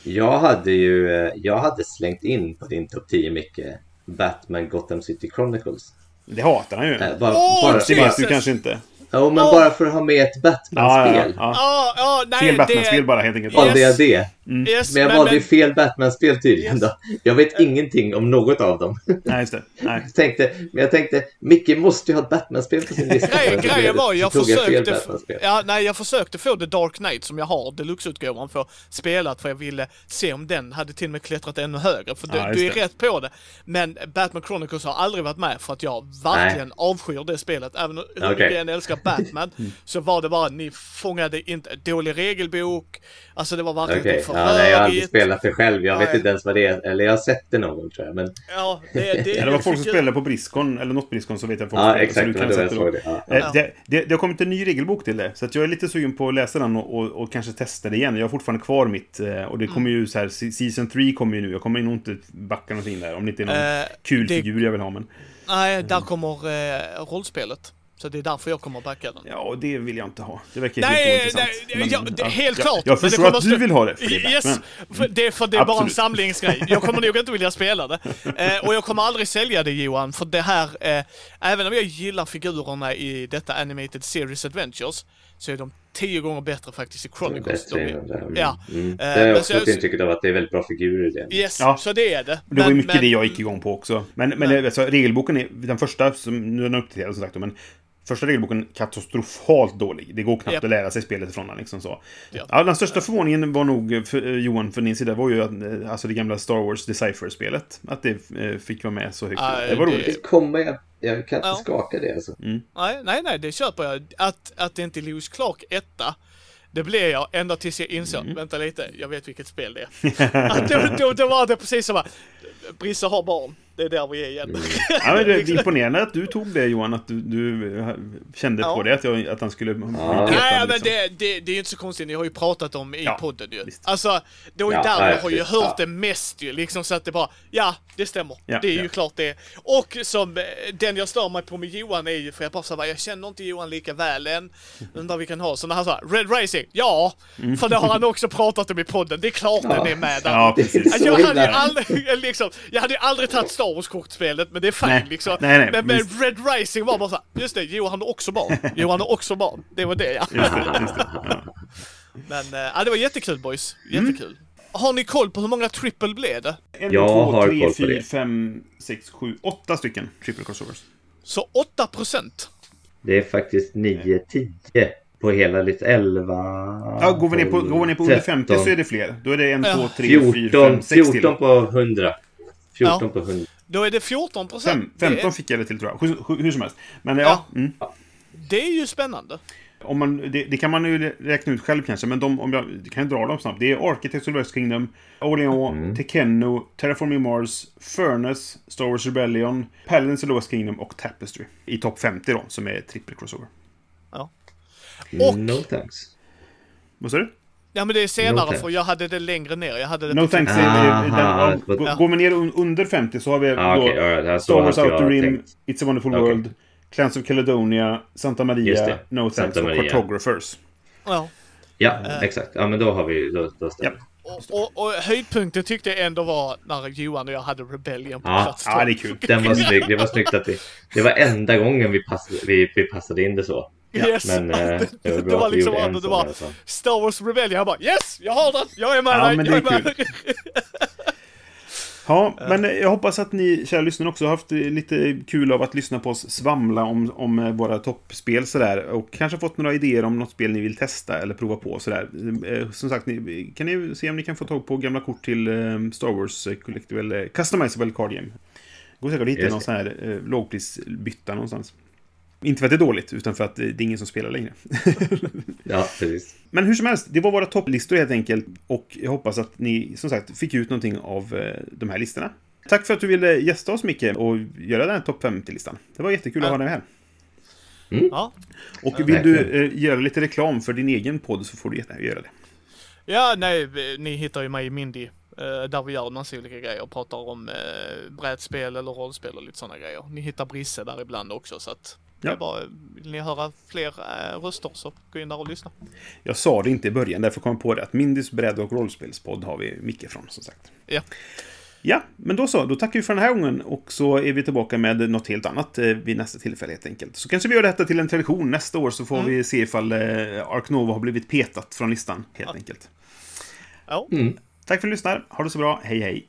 Jag hade ju eh, jag hade slängt in på din topp 10 mycket Batman Gotham City Chronicles. Det hatar han ju. Eh, bara, Åh, bara, det vet du kanske inte. Jo, men Åh! bara för att ha med ett Ja, ja, Batman-spel. ja. Ja, ja, nej. Fel det- Batman-spel bara, helt enkelt. Ja. Valde jag det? Yes, Men jag valde ju fel Batman-spel tydligen då. Jag vet ingenting om något av dem. Nej, just det. Nej. Jag tänkte, men jag tänkte, Micke måste ju ha ett Batman-spel på sin lista. Grejen, grejen var, jag försökte... Batman-spel. Ja, nej, jag försökte få The Dark Knight som jag har, deluxe-utgåvan, för spelat för jag ville se om den hade till och med klättrat ännu högre. För du, Ja, du är det. rätt på det. Men Batman Chronicles har aldrig varit med för att jag verkligen avskyr det spelet. Även Okej. mycket jag än älskar Batman så var det bara, ni fångade inte, dålig regelbok, alltså det var verkligen Okej, inte ja, nej, jag har aldrig spelat det själv. Jag vet Nej. inte ens vad det är. Eller jag har sett det någon gång tror jag. Men Ja, det, det, det var folk som spelade på Briskon, eller något Briskon, så vet jag folk ja, så exakt. du Det kan var då sätta jag det. Ja. Eh, Det, det, det har kommit en ny regelbok till det, så att jag är lite sugen på att läsa den och, och, och kanske testa det igen. Jag har fortfarande kvar mitt, eh, och det kommer ju så här, se- Season 3 kommer ju nu, jag kommer nog inte backa någonting där, om det inte är någon Eh, kul det- figur jag vill ha, men... Nej, där kommer eh, rollspelet. Så det är därför jag kommer backa den. Ja, det vill jag inte ha. Det verkar helt Nej, ointressant. nej, Men, ja, det är helt ja, klart. Jag men det förstår att du vill ha det, är Yes, Batman. för det, för det är bara en Absolut. samlingsgrej. Jag kommer nog inte vilja spela det. Eh, och jag kommer aldrig sälja det Johan, för det här, eh, även om jag gillar figurerna i detta Animated Series Adventures, så är de tio gånger bättre faktiskt i Chronicles. Bättre De än är, det. Mm. Ja. Mm. Eh, Det har jag men också så- intrycket av att det är väldigt bra figurer i det. yes, Ja. så det är det. Det var ju Men- mycket men- det jag gick igång på också. Men, men Men- alltså, regelboken är den första, som nu är den uppdaterad som sagt, men första regelboken katastrofalt dålig. Det går knappt Japp. att lära sig spelet ifrån den liksom så. Ja. Ja, den största förvåningen var nog, för, eh, Johan, för din sida, var ju att, eh, alltså det gamla Star Wars Decipher-spelet. Att det eh, fick vara med så högt. Ja, det var roligt. Det kommer jag... Jag kan inte Ja. skaka det alltså. Nej, nej, nej, det köper jag. Att, att det inte är Lewis Clark etta, det blev jag ända tills jag insåg, Mm. vänta lite, jag vet vilket spel det är. att då, då, då var det precis som att Brisse har barn, det är där vi är igen. Mm. Ja, men det är imponerande att du tog det Johan, att du, du eh, kände Ja. på det, att, jag, att han skulle Ja. Nej, men liksom. det, det, det är ju inte så konstigt, ni har ju pratat om i Ja, podden ju. visst. Alltså, det var ju Ja, där ja, jag har ju hört Ja. det mest ju, liksom så att det bara, ja, det stämmer. Ja, det är ja. ju klart det. Och som, eh, den jag stör mig på med Johan är ju, för jag bara så här, jag känner inte Johan lika väl än. Undrar vi kan ha. Så när han sa Red Racing, ja, för det har han också pratat om i podden, det är klart den är med där. Mm. Ja, Det är precis. Alltså, så jag, hade aldrig, liksom, jag hade ju aldrig tagit Star Wars-kortspelet, men det är fine Nej, liksom. nej, nej, men men. Red Rising var bara såhär, just det, Johan har också barn. Johan har också barn. Det var det ja. Just det, just det. Ja. Men äh, det var jättekul boys. Jättekul. Har ni koll på hur många triple blev det? En, Jag två, har tre, koll på fyra, det. fem, sex, sju, åtta stycken triple crossovers. Så 8 procent. Det är faktiskt 9-10 på hela lite 11... Ja, går vi ner på, går vi ner på under 13, 50 så är det fler. Då är det en, Ja. två, tre, fyra, 14, fem, sex till. 14 på 100. 14 Ja. på 100. Då är det 14 procent. Fem, Det, 15 är- fick jag det till tror jag. Hur, som helst. Men ja, Ja. mm. det är ju spännande. om man, det, det kan man ju räkna ut själv kanske, men de, om jag kan jag dra dem snabbt. Det är Architects of the West Kingdom, Orleans, Mm. Tekeno, Terraforming Mars, Furnace, Star Wars Rebellion, Paladins of the West Kingdom och Tapestry. I topp 50 då, som är triple crossover. Och- No thanks. Vad sa du? Ja men det är No senare thanks. för jag hade det längre ner. Jag hade det No thanks. Ah, den, Går vi ner un- under 50 så har vi Ah, då okej, alright. här Star Wars Outer Rim, tänkt. It's a Wonderful Okej. World, Clans of Caledonia, Santa Maria. No Thanks och. Cartographers. Ja. Ja, exakt. Ja, men då har vi... Då, då stämmer Ja. det. Och, och, och höjdpunkten tyckte jag ändå var när Johan och jag hade Rebellion på Ja. plats Ja, två. det är kul. Den var snygg. Det var snyggt att vi... Det var enda gången vi passade, vi, vi passade in det så. Yes. Men eh, det var det bra var liksom en det var här, så. Star Wars Rebellion. Jag bara yes! Jag har den! Jag är med Ja, dig! men det jag är dig. Ja, men jag hoppas att ni, kära lyssnare, också har haft eh, lite kul av att lyssna på oss svamla om, om eh, våra toppspel sådär. Och kanske fått några idéer om något spel ni vill testa eller prova på sådär. Eh, Som sagt, ni, kan ni se om ni kan få tag på gamla kort till eh, Star Wars eh, Collectible eh, Customizable Card Game. Går säkert att hitta någon det. sån här eh, lågprisbytta någonstans. Inte för att det är dåligt, utan för att det är ingen som spelar längre. Ja, precis. Men hur som helst, det var våra topplistor helt enkelt. Och jag hoppas att ni, som sagt, fick ut någonting av eh, de här listorna. Tack för att du ville gästa oss, Micke, och göra den här topp 50-listan. Det var jättekul att ha dig här. Ja. Och vill du eh, göra lite reklam för din egen podd så får du jättegärna göra det. Ja, nej, ni hittar ju mig i Mindy. eh, Där vi gör en massa olika grejer. Pratar om eh, brädspel eller rollspel och lite sådana grejer. Ni hittar Brisse där ibland också så att Ja. bara, vill ni höra fler eh, röster så gå in där och lyssna. Jag sa det inte i början, därför kom jag på det att Mindys bräd och rollspelspodd har vi Micke från, som sagt. Ja. Ja, men då så. Då tackar vi för den här gången och så är vi tillbaka med något helt annat eh, vid nästa tillfälle helt enkelt. Så kanske vi gör detta till en tradition nästa år så får Mm. vi se ifall eh, Ark Nova har blivit petat från listan helt enkelt. Ja. Mm. Tack för att du lyssnar. Ha det så bra. Hej hej!